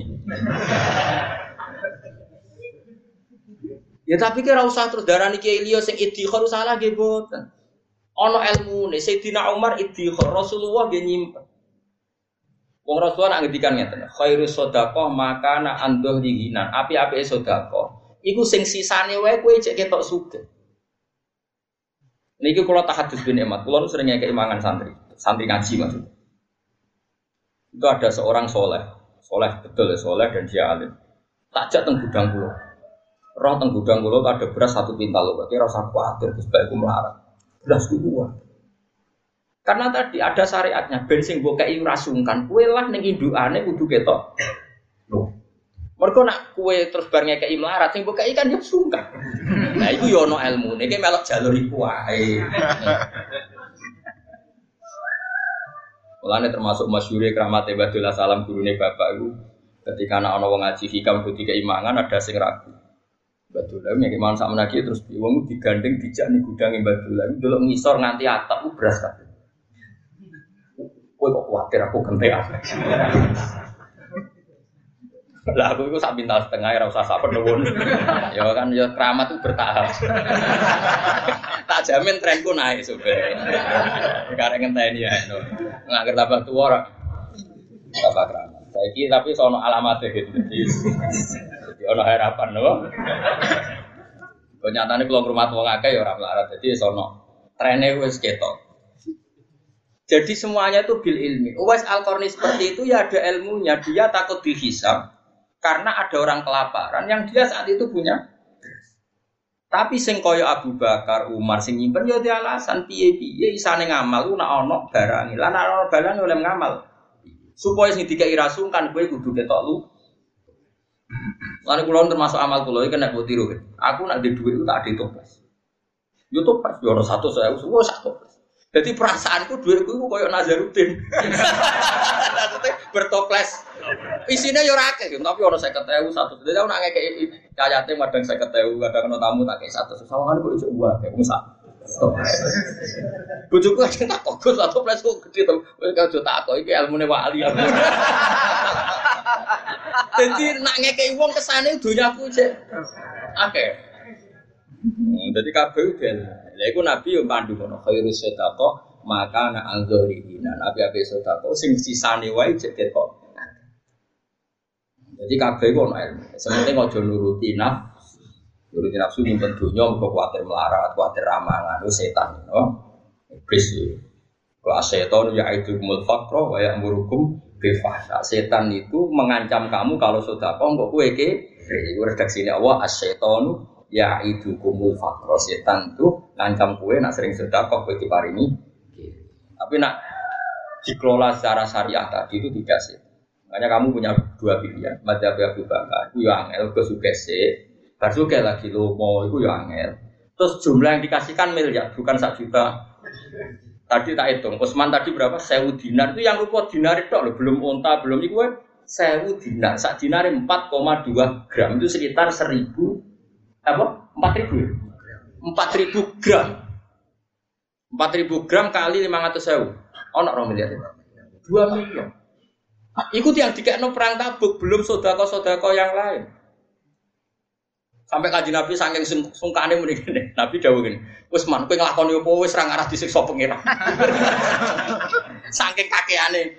Speaker 1: ya tapi kira usah terus darah niki Ilio sing idhikhar salah nggih boten. Ana ilmune Sayyidina Umar idhikhar Rasulullah nggih nyimpen. Wong Rasulullah nak ngendikan ngeten, khairu sedekah makana andoh dihinan. Api-api sedekah iku sing sisane wae kowe cek ketok sugih. Niki kula tahadus bin emat, kula sering ngekek imangan santri, santri ngaji maksudnya itu ada seorang soleh, soleh betul ya soleh dan dia alim. Takjak teng gudang kulo, roh teng gudang kulo ada beras satu pintal loh, berarti rasa khawatir terus baikku melarat. Beras kuat. Karena tadi ada syariatnya, bensin gue kayak rasungkan, kue lah neng induane kudu ketok. Loh, mereka nak kue terus barengnya kayak melarat, sing buka ikan ya sungkan. Nah itu yono ilmu, nih melok jalur iku Mulane termasuk masyure keramat Ibadullah salam gurune bapak itu ketika anak ana wong ngaji hikam do imangan ada sing ragu. Ibadullah yang iman sak menagi terus wong digandeng dijak ning gudang Ibadullah delok ngisor nganti atap beras kabeh. Kowe kok kuatir aku gentekan. Lah aku itu sak bintang setengah ya usah sak penuwun. ya kan ya keramat itu bertahap. tak jamin trenku naik sebenarnya. Karena ngenteni ya. Nggak kerja tambah tua ora. Tambah keramat. Saiki tapi sono alamat gitu. Jadi ono harapan loh. Kenyataannya kalau rumah tua ngake ya orang melarat. Jadi sono trennya wes ketok. Jadi semuanya itu bil ilmi. Uwais al seperti itu ya ada ilmunya. Dia takut dihisap karena ada orang kelaparan yang dia saat itu punya Tapi sing Abu Bakar, Umar sing nyimpen ya dia alasan piye-piye isane ngamal ku nak ana barang. Lah nak ana barang oleh ngamal. Supaya sing dikai rasungkan kowe kudu ketok lu. Lan kula termasuk amal kula iki nek tiru. Aku nak di dhuwit tak di toples. Yo toples yo ono 100 saya wis satu. Jadi perasaanku duitku itu koyo Nazarudin. bertoples. Isinya yo rakeh, tapi orang saya ketemu satu. Jadi aku nak ngekei cayate madang saya ketemu, kadang kena tamu tak kayak satu. Sawangan kok iso gua kayak musa. Bujuku aja tak kok satu plus kok gede tuh. Kau tak kok iki ilmune wali. Jadi nak ngekei uang kesane dunyaku cek. Oke. Jadi kabeh ben. Lha iku Nabi yo pandu ngono, sedekah maka ana anzurina. Nabi ape sedekah sing sisane wae cek ketok. Jadi kabeh ku ono ilmu. Sementing aja nuruti nafsu. Nuruti nafsu nyimpen dunya kok kuwatir melarat, kuwatir ramangan, setan, no? Iblis ya. Wa setan ya itu kumul faqra wa ya'murukum bil fahsya. Setan itu mengancam kamu kalau sedekah kok kowe ke Iku redaksine Allah as-syaitanu ya itu kumul fakro setan tuh ngancam kue nak sering sedekah kue diparingi. Tapi nak dikelola secara syariah tadi itu tidak sih. Makanya kamu punya dua pilihan madzhab Abu Bakar itu yang angel ke sugese bar lagi lo mau itu yang angel. Terus jumlah yang dikasihkan miliar bukan satu juta. Tadi tak hitung Usman tadi berapa? Sewu dinar. Itu yang rupa dinar itu loh belum unta belum itu sewu dinar. Sak dinar 4,2 gram itu sekitar seribu apa? Empat ribu. Ya? Empat ribu gram. Empat ribu gram kali lima ratus sewu. Oh, nak miliar. Dua miliar. Ikut yang no perang tabuk, belum sodako-sodako yang lain. Sampai kaji Nabi saking sungkane muni gini. Nabi jauh gini. Wes man, kowe nglakoni opo wis ra ngarah disiksa pengira. saking kakeane.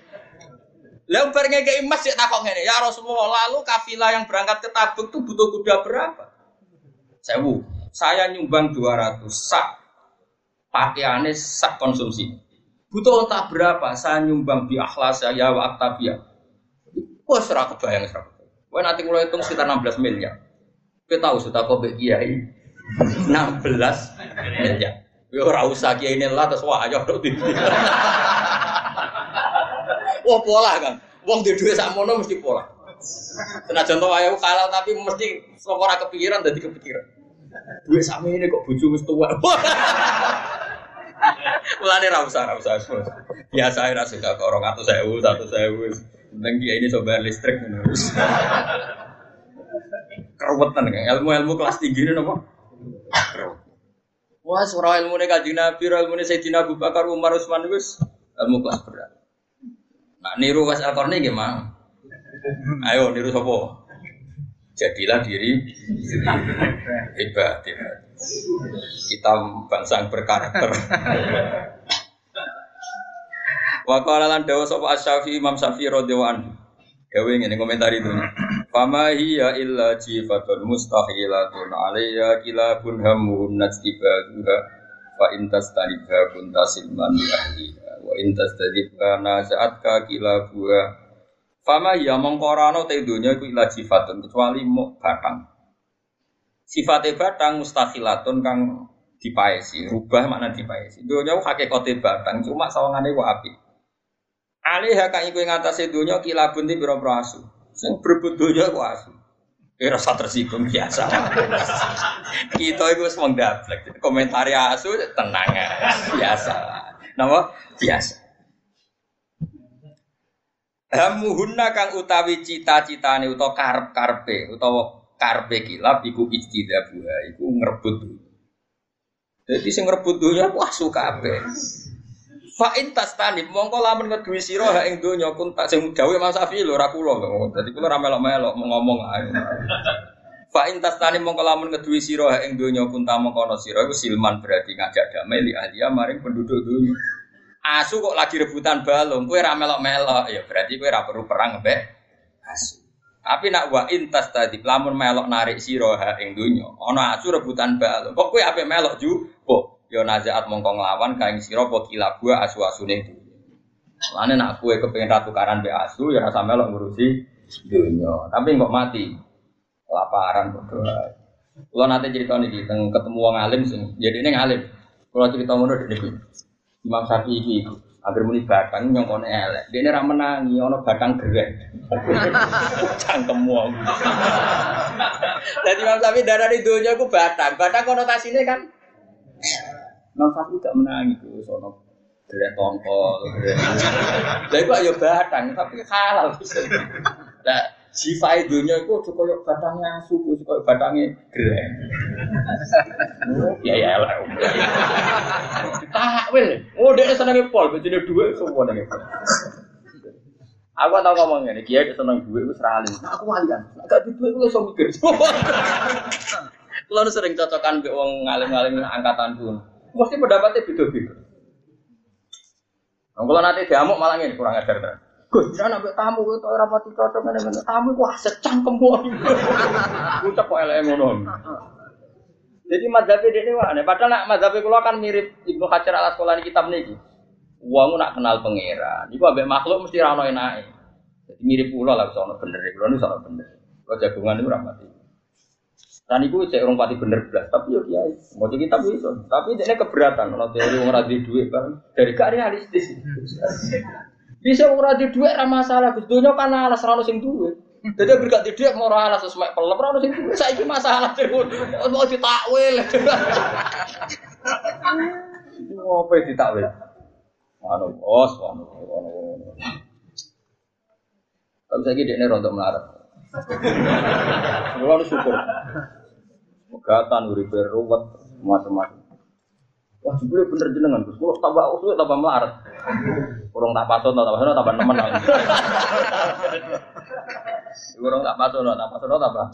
Speaker 1: Lalu bar ngekeki emas ya takok ngene, ya Rasulullah, lalu kafilah yang berangkat ke Tabuk itu butuh kuda berapa? Sewu. Saya nyumbang 200 sak. Pakaiannya sak konsumsi. Butuh entah berapa? Saya nyumbang di akhlas saya wa aktabia wah serah kebayang serah wah nanti mulai hitung sekitar 16 miliar. Kita tahu sudah kau kiai? 16 miliar. Yo ora usah kiai ini lah terus wah ayo dok Wah pola kan. Wong di duit sakmono mesti pola. Senajan contoh ayo kalah tapi mesti ora kepikiran dadi kepikiran. Duit sami ini kok bojo wis tuwa. Mulane ra usah ra usah. Biasa ora suka kok 200.000, 100.000. Penting dia ini coba listrik ngono. Keruwetan kan ilmu-ilmu kelas tinggi ini nopo? Wah, surah ilmu ini kaji Nabi, ilmu ini Sayyidina Abu Bakar, Umar, Usman, wis ilmu kelas berat. Nah, niru was al gimana? Ayo niru sopo. Jadilah diri hebat. Kita bangsa yang berkarakter. Wa qala lan dawa sapa Imam Syafi'i radhiyallahu anhu. Dawe ngene komentar itu. Fama hiya illa jifatun mustahilatun alayya kilabun hamun najtibaha fa intas taniba kunta silman li ahliha wa intas tadibka nasa'atka kilabuha Fama ya mengkorano te dunya iku ila sifatun kecuali mau batang. Sifatnya batang mustahilatun kang dipaesi, rubah makna dipaesi. Dunya ku hakikate batang, cuma sawangane ku api. Alih kang iku ing atase dunya kilabun di pira-pira asu. Sing berebut dunya ku asu. Eh rasa tersinggung biasa. Kita itu semua daplek. Komentari asu tenang ya. Biasa. Nama biasa. Hamuhunna kang utawi cita-citane utawa karep-karepe utawa karepe kilap iku ijtidabuha iku ngrebut Jadi sing ngrebut dunya wah suka kabeh. Fa in tastani mongko lamun ngeduwi sira ha ing donya kun tak sing gawe Mas Safi lho ora kula lho. Dadi kula ora melok-melok ngomong ae. Fa in tastani mongko lamun ngeduwi sira ing donya kun ta mongko ana sira iku silman berarti ngajak damai li ahliya maring penduduk dunya. Asu kok lagi rebutan balung, kue ra melok-melok, ya berarti kue ra perlu perang mbek asu. Tapi nak wa intas tadi, lamun melok narik siroha ing dunya, ana asu rebutan balung. Kok kue ape melok ju? Kok ya nazaat mongko nglawan kaing sira apa gua asu-asune itu. Lane nak kue kepengin ratu karan be asu ya rasa melok ngurusi dunya. Tapi kok mati. Kelaparan berdoa. Kalau nanti cerita nih, ketemu wong alim jadi ini ngalim. Kalau cerita ngono ini Imam Syafi'i iki agar muni batang nyongkone elek. Dene ra menangi ana batang gerek. Cangkemmu. Dadi Imam Syafi'i darani donya ku batang. Batang konotasinya kan Imam Syafi'i gak menangi ku sono gerek tongkol. Lah iku ayo batang tapi halal. Lah Sifai dunia itu tuh koyok batangnya suku, koyok batangnya gereng. Ya ya lah. Takwil. Oh dia seneng pol, betul dua semua seneng pol. Aku tau ngomong ini, dia seneng duit, gue seralim. Aku walian, gak di gue langsung mikir. Kalau sering cocokan be wong ngalim-ngalim angkatan pun, mesti pendapatnya beda-beda. Kalau nanti diamuk malah ini kurang ajar kan. Gus, jangan ambil tamu itu orang mati cocok mana tamu wah secangkem buah. Ucap kok elek ngono. Jadi madzhab ini aneh. Padahal nak madzhab kula kan mirip Ibnu Hajar al Asqalani kitab niki. Wong nak kenal pangeran. Iku ambek makhluk mesti ra ono enake. Jadi mirip kula lah sono bener. Kula niku sono bener. Kula jagungan niku ra mati. Dan itu cek orang pati bener belas, tapi yo kiai, mau jadi kita bisa. Tapi ini keberatan, kalau teori orang di duit kan dari gak realistis. Bisa ora di dhuwit ra masalah, Gus. Donya kan alas ra ono sing duwe. Dadi berkat di dhuwit mau alas sesuai pelem ra ono sing duwe. Saiki masalah terus mau ditakwil. Ngopo ditakwil? Anu bos, anu anu. Tapi saya dia ini rontok melarat. Kalau syukur. Megatan, uripe ruwet, macam-macam. Wah, jebule bener jenengan, Gus. Kulo tambah usul tambah melarat. Kurang tak pasun, tak pasun, tambah nemen. Kurang tak pasun, tak pasun, tambah.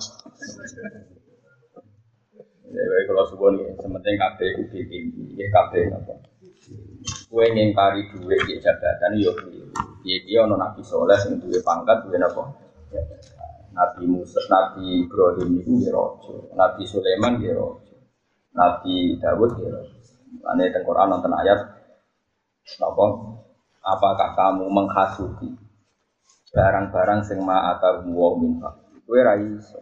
Speaker 1: Ya, baik kalau subuh nih, sementing kabeh udah tinggi, ya kabeh apa. Kue ngingkari duit di jabatan, yo Iya, dia ono nabi soleh yang duwe pangkat, duwe apa? Nabi Musa, Nabi Ibrahim itu dia rojo, Nabi Sulaiman dia rojo, Nabi Dawud dia rojo. Ane teng Quran nonton ayat apa? Apakah kamu menghasuti barang-barang sing ma'ata wa min Kowe ra iso.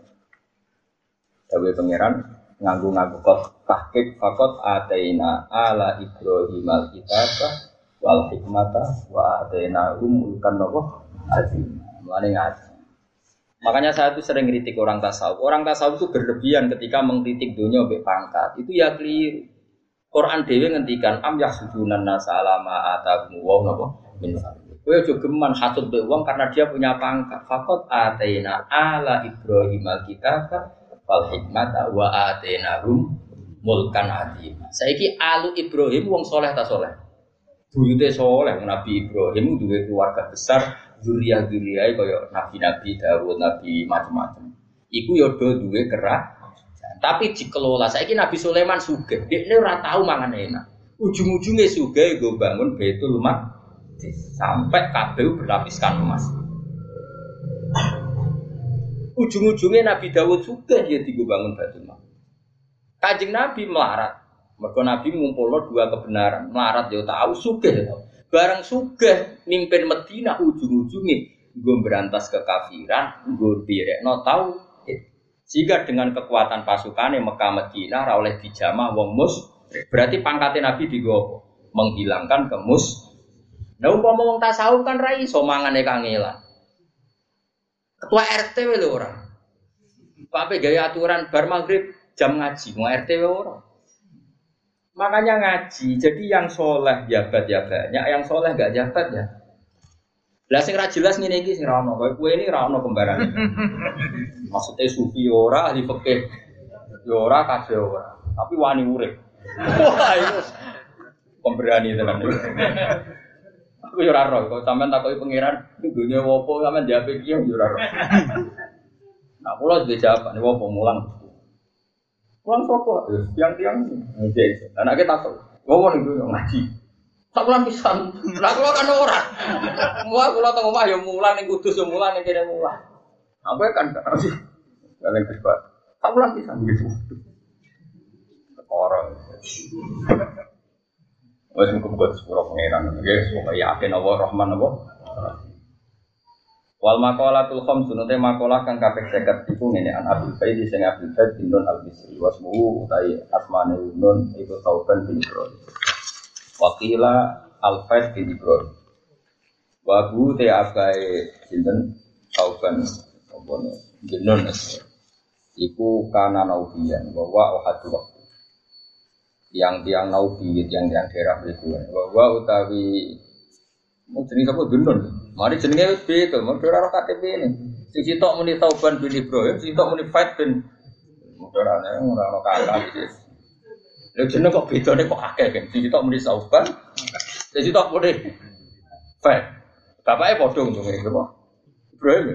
Speaker 1: Dawe pangeran nganggo-nganggo kok tahqiq fakot ataina ala Ibrahim al-kitabah wal hikmata wa ataina umulkan nopo azim. Mulane ngaji. Makanya saya itu sering kritik orang tasawuf. Orang tasawuf itu berlebihan ketika mengkritik dunia obek pangkat. Itu ya keliru. Quran dewi ngendikan am yahsudunan nasa alama atakum wa napa min Kowe aja geman hasud be wong karena dia punya pangkat. Fakot atena ala Ibrahim alkitab wal hikmata wa atenahum mulkan adim. Saiki alu Ibrahim wong soleh ta soleh. Buyute soleh Nabi Ibrahim duwe keluarga besar, zuriya-zuriyah kaya nabi-nabi Dawud, nabi macam-macam. Iku yo do duwe kerak tapi dikelola. Saya ini Nabi Sulaiman suge. Dia ora tahu mangan enak. Ujung-ujungnya suge gue bangun betul mak sampai KPU berlapiskan emas. Ujung-ujungnya Nabi Dawud suge dia tiga bangun mak. Kajing Nabi melarat. Mereka Nabi ngumpul dua kebenaran. Melarat dia tahu suge. Barang suge mimpin Medina ujung-ujungnya gue berantas kekafiran, gue direk no tahu sehingga dengan kekuatan pasukan yang Mekah Medina oleh dijamah wong mus berarti pangkatnya Nabi digopo menghilangkan kemus. Nah umpama wong tasawuf kan rai iso mangane kangelan. Ketua RT lho orang. Pape gaya aturan bar maghrib jam ngaji, mau RT orang. Makanya ngaji, jadi yang soleh jabat ya banyak, yang soleh gak jabat ya lah sing ra jelas ngene iki sing ra ono. Kowe ini ra ono kembaran. Maksudnya sufi ora, ahli fikih ya ora, kabeh ora. Tapi wani urip. Wah, itu pemberani tenan. Aku yo ora roh, kok sampean takoki pangeran, dunya wopo sampean jawab iki yo ora roh. Nah, kula sudah jawab, ini wopo mulang. Mulang sapa? Yang tiang. Oke, anaknya takut. Wopo nih gue ngaji. Tak pulang pisan. Lah kula kan ora. Mua kula teng omah ya mulan ning kudus ya mulan ning kene mulan. Apa kan gak sih? Kalian kesbat. Tak pulang pisan gitu. Orang. Wes muga-muga sepuro pangeran. Nggih, semoga yakin Allah Rahman apa. Wal makolatul khamsun te makolah kang kaping 50 iku ngene an Abdul Baid sing Abdul Baid bin Nun al-Bisri wasmu utai asmane Nun iku Tauban bin Ibrahim. Wakila Al-Faid bin Ibrahim. Wabu te abai sinten Tauban apa Nun iku kana naubiyan bahwa ohadu yang tiang naubi yang tiang daerah itu bahwa utawi jenis apa gendon Mari jenenge wis beda, mau ora KTP ini. Sing sitok muni Tauban bin Ibrahim, sing sitok muni Faid bin ora ana ora ono kakak iki. Lha jeneng kok bedane kok akeh kan. Sing sitok muni Tauban, sing sitok muni Faid. Bapaknya padha untunge apa? Ibrahim.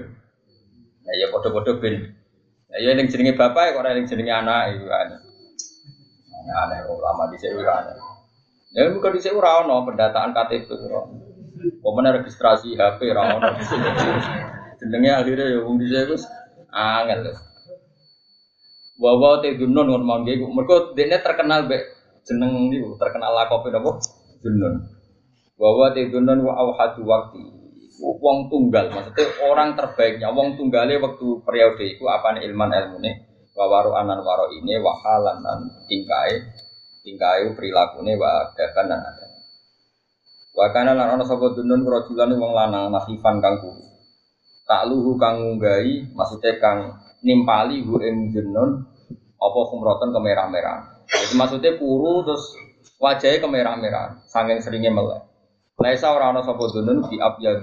Speaker 1: Ya ya padha-padha bin. Ya ya ning jenenge bapak kok ora ning jenenge anak iku aneh. Ulama di sini aneh. Ya bukan di sini ora ono pendataan KTP ora. Pemenang registrasi HP ra ono. Jenenge akhirnya ya wong dhisik wis angel. Wawa te dunun ngono mangke mergo dene terkenal be jeneng niku terkenal lakope napa? Dunun. Wawa te dunun wa awhadu waqti. Wong tunggal maksudnya orang terbaiknya wong tunggale waktu periode iku apane ilman ilmune wa waru anan waro ini wahalan dan tingkai tingkai perilakune wa dakan dan ada Wakana lan ana sapa dunun rajulan wong lanang nasifan kang kuru. Tak luhu kang ngunggahi maksudnya kang nimpali hu ing dunun apa kumroten kemerah-merah. Jadi maksudnya kuru terus wajahnya kemerah-merah saking seringnya melek. Laisa ora ana sapa dunun di abyad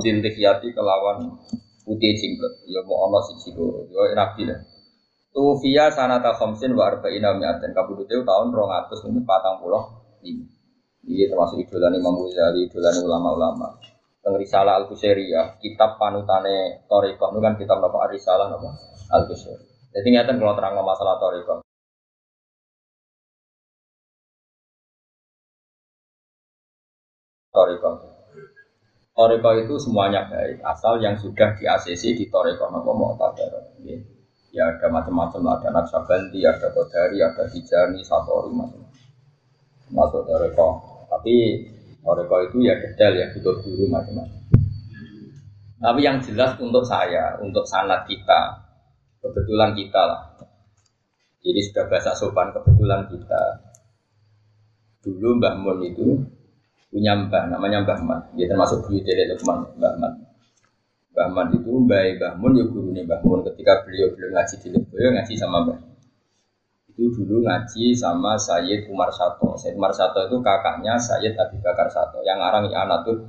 Speaker 1: dintikiyati kelawan putih jingkut. Ya mau ana siji loro. Ya rabi lah. Tufia sanata khamsin wa arba'ina mi'atin kabudute tahun 245. Ini termasuk idolan Imam Ghazali, ulama-ulama. Teng Risalah Al ya, kitab panutane Toriko, itu kan kitab apa Risalah apa Al Qusairi. Jadi ngeten kalau terang masalah Toriko. Toriko. Toriko itu semuanya baik, asal yang sudah di ACC di Toriko nopo mau Ya ada macam-macam, ada Naksabanti, ada Kodari, ada Tijani, Satori, macam-macam. Masuk Toriko. Tapi Toreko itu ya detail ya butuh guru macam-macam. Tapi yang jelas untuk saya, untuk sanat kita, kebetulan kita lah. Jadi sudah bahasa sopan kebetulan kita. Dulu Mbah Mun itu punya mbah, namanya Mbah Man. Dia termasuk buyut dari Lukman, Mbah Man. Mbah Man itu Mbah Mbah Mun ya gurunya Mbah Mun ketika beliau belum ngaji di Lukman, ngaji sama Mbah itu dulu ngaji sama Sayyid Umar Sato. Sayyid Umar Sato itu kakaknya Sayyid Abi Bakar Sato yang arang Anatul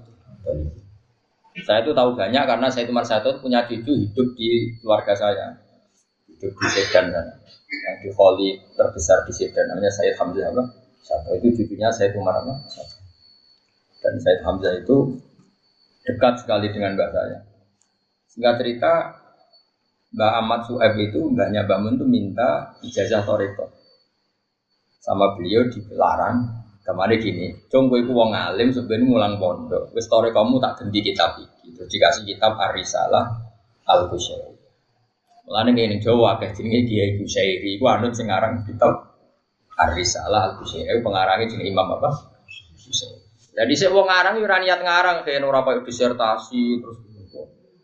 Speaker 1: Saya itu tahu banyak karena Sayyid Umar Sato punya cucu hidup di keluarga saya. Hidup di Sedan sana. Yang di Kholi terbesar di Sedan namanya Sayyid Hamzah apa? Sato itu cucunya Sayyid Umar? Sato. Dan Sayyid Hamzah itu dekat sekali dengan mbak saya. Singkat cerita, Mbak Ahmad Sueb itu mbaknya Mbak Mun itu minta ijazah toreko sama beliau dilarang. Kemarin gini, cung gue wong alim sebenarnya ngulang pondok, wis kamu tak ganti kitab iki, terus dikasih kitab Arisalah Al Kusyairi. Mulane ngene Jawa akeh jenenge Kiai Kusyairi, iku anut sing aran kitab Arisalah Al Kusyairi, pengarangnya jenenge Imam apa? Jadi saya wong ngarang yo niat ngarang, kayak ora disertasi terus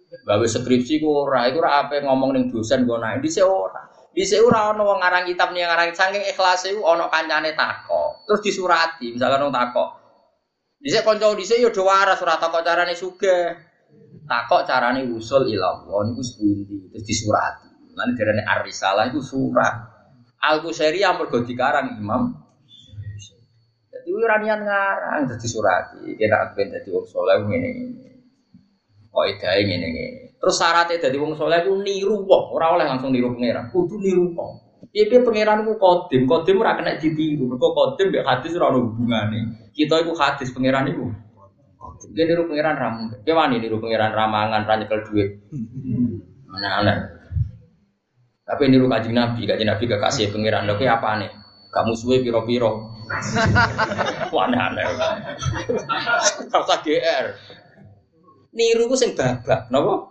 Speaker 1: Gawe skripsi ku ora, iku ora apa ngomong ning dosen go naik di ora. Di ora ono wong ngarang kitab ning ngarang saking ikhlas iku ono kancane takok. Terus disurati, misalkan wong takok. Dhisik kanca dhisik yo do waras ora takok carane sugih. Takok carane usul ilah Allah niku sepundi terus disurati. Lan derene ar-risalah iku surat. Al-Qusairi yang mergo dikarang Imam Jadi ora niat ngarang dadi surati. Kena ben dadi wong saleh ngene-ngene. Edae ngene ngene. Terus syaratnya dari wong soleh ku niru wong, ora oleh langsung niru pangeran. Kudu niru wong. Piye pangeran ku kodim, kodim ora kena ditiru. Mergo kodim mbek hadis ora ono hubungane. Kita iku hadis pangeran iku. Dia niru pangeran ramu. Dia wani niru pangeran ramangan, ra nyekel duit. Mana-mana. Tapi niru kajian Nabi, kajian Nabi gak kasih pangeran. Lho apa nih? Kamu suwe piro-piro. Wah aneh-aneh. Rasa GR niru ku sing babak, napa?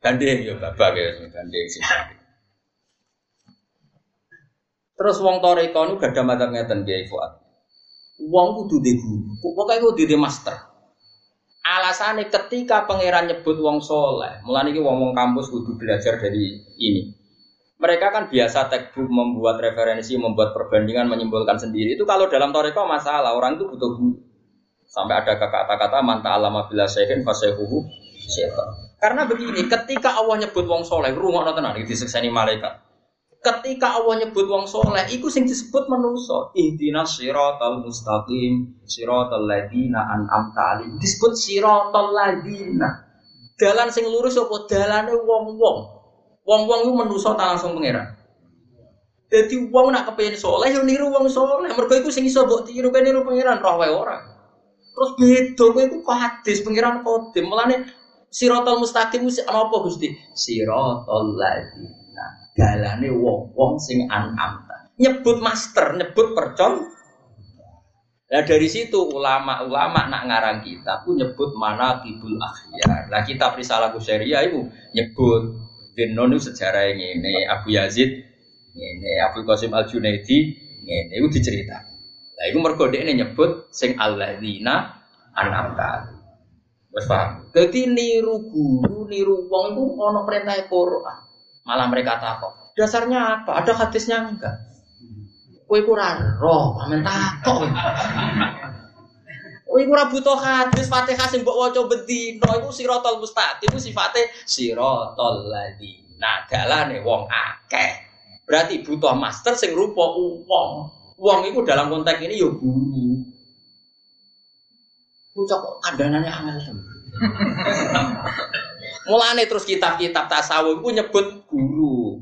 Speaker 1: Gandeng ya babak ya sing gandeng sing Terus wong toreko nu gak ada ngeten Kiai Fuad. Wong kudu di guru, pokoke kudu di master. Alasannya ketika pangeran nyebut wong soleh, mulai ini wong wong kampus kudu belajar dari ini. Mereka kan biasa textbook membuat referensi, membuat perbandingan, menyimpulkan sendiri. Itu kalau dalam toreko masalah, orang itu butuh guru. Sampai ada kata-kata manta alama bila sehin fasehuhu setan. Karena begini, ketika Allah nyebut wong soleh, rumah tenan ini disekseni malaikat. Ketika Allah nyebut wong soleh, itu sing disebut manusia. Ihdina siratal mustaqim, siratal ladina an'amta alim. Disebut siratal ladina. Dalan sing lurus apa dalane wong-wong. Wong-wong itu manusia tak langsung pangeran. Jadi wong nak kepengen soleh, yo niru wong soleh. Mergo iku sing iso mbok tiru kan niru pangeran roh wae ora. Terus beda kowe iku hadis pangeran kodim. Mulane siratal mustaqim apa Gusti? Siratal ladina dalane wong-wong sing an'amta. Nyebut master, nyebut percon. Nah dari situ ulama-ulama nak ngarang kita pun nyebut mana kibul akhyar. Nah kita risalah Kusyaria itu nyebut Denon itu sejarah ini Abu Yazid ini Abu Qasim Al Junaidi ini itu dicerita. Nah itu mergo ini nyebut sing alladzina an'amta. Wes paham? Jadi niru guru, niru wong itu ono perintah Quran. Malah mereka takut. Dasarnya apa? Ada hadisnya enggak? Kue kurang roh, amin takut. Kue kurang butuh hadis Fatihah sing mbok waca bedino iku siratal mustaqim iku sifate siratal ladina. Dalane wong akeh. Berarti butuh master sing rupa wong. Wong itu dalam konteks ini ya guru. Bocah kok kandanane angel. Mulane terus kitab-kitab tasawuf itu nyebut guru.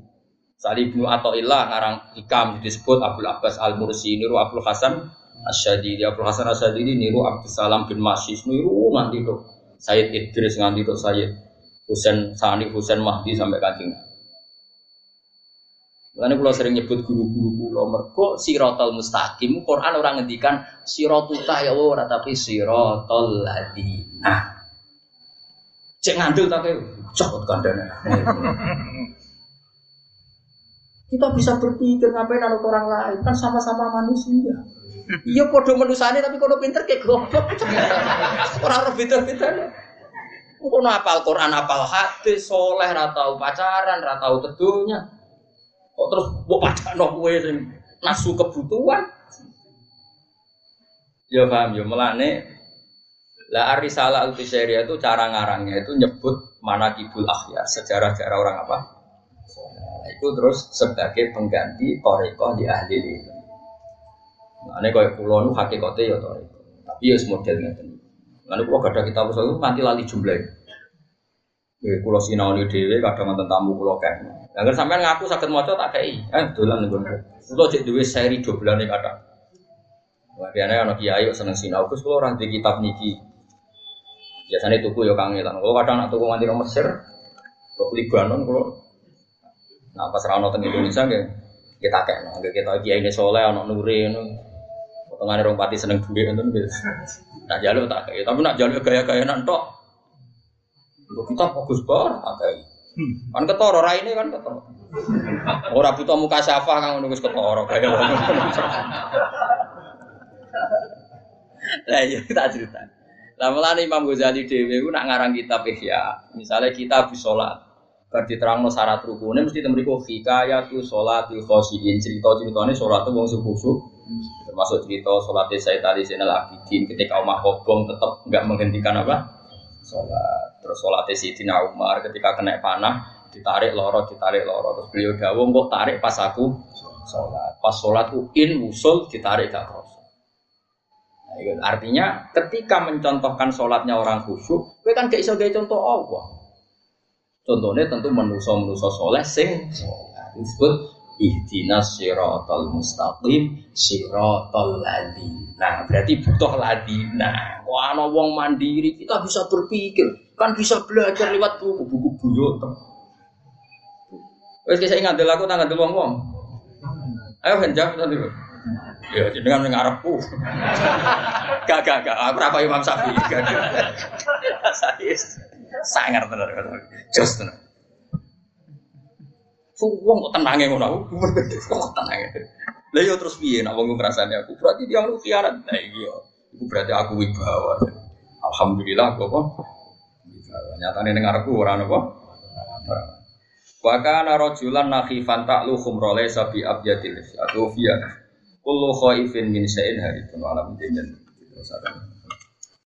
Speaker 1: Sali Ibnu Athaillah ngarang hikam disebut Abdul Abbas Al Mursi niru Abdul Hasan Asyadili Abdul Hasan Asyadili niru Abdul Salam bin Masis niru nganti itu Sayyid Idris nganti itu Sayyid Husain Sani Husain Mahdi sampai kancing. Makanya kalau sering nyebut guru-guru pulau merko sirotol mustaqim Quran orang ngendikan sirotuka ya ora tapi sirotol ladina. Cek ngandel tapi cokot kandana. Kita bisa berpikir ngapain anak orang lain kan sama-sama manusia. Iya podo manusia tapi kodo pinter kayak goblok. Orang orang pinter-pinter. Kono apal Quran, apal hadis, soleh, ratau pacaran, ratau teduhnya. Kok terus buat padakno kowe sing nasu kebutuhan. Ya paham ya melane lah Arisala al itu cara ngarangnya itu nyebut mana kibul akhyar, sejarah-sejarah orang apa? Nah, itu terus sebagai pengganti toriko di ahli ini. Nah, ini kayak pulau nu hakikatnya ya toriko, tapi ya modelnya itu. Lalu pulau gada kita usul itu nanti lali jumlahnya. Ya, pulau sinau di dewi kadang nonton tamu pulau kan. Jangan sampai ngaku sakit moco tak kayak, eh dolan nih gue. Pulau cek dewi seri nih kadang. Biasanya anak kiai seneng sinau, terus kalau orang di kitab niki Biasanya tuku ya kangelan. Kalau kadang nak tuku nganti Mesir, ke Libanon kalau nah pas rano teng Indonesia nggih kita kayak nggih kita kiai ini soleh anak nuri nu potongan orang pati seneng duit gitu. Nah jalur tak kayak tapi nak jalur gaya-gaya nantok. Untuk kita fokus banget tak kayak. Kan ketoro rai ini kan ketoro. Orang butuh muka syafa kan nunggu ketoro kayak. Lah iya tak cerita. Lah mulane Imam Ghazali dhewe ku nak ngarang kitab Ihya, misalnya kita habis salat, bar diterangno syarat rukune mesti temriku hikayatu sholatil khosyin, cerita-ceritane salat wong sing khusyuk. Termasuk cerita salatnya Sayyid Ali Zainal Abidin ketika Umar Kobong tetap enggak menghentikan apa? Salat. Terus salatnya Sayyidina Umar ketika kena panah ditarik loro ditarik loro. Terus beliau dawuh kok tarik pas aku sholat pas sholat in usul ditarik gak kroso Iya, artinya ketika mencontohkan sholatnya orang khusyuk, gue kan gak iso gaya contoh Allah. Contohnya tentu menuso-menuso soleh sing disebut ihdinas siratal mustaqim siratal Nah, berarti butuh ladina. Wah, ana wong mandiri, kita bisa berpikir, kan bisa belajar lewat buku-buku buyut. Wes saya ingat aku tanggal wong-wong. Ayo henjak nanti. Ya jenengan ning arepku. Gak gak gak aku ora Imam Syafi'i. Gak gak. Sangar tenan. Jos tenan. Wong kok tenange ngono aku. Kok tenange. Lah yo terus piye nek wong ngrasani aku? Berarti dia lu khianat. Nah iya. Iku berarti aku wibawa. Alhamdulillah kok apa? Nyatane ning arepku ora apa? Wa kana rajulan nakhifan ta'lu khumrole sabi abyatil atau fiya kullu khaifin min syai'in harifun alam dinten terus ada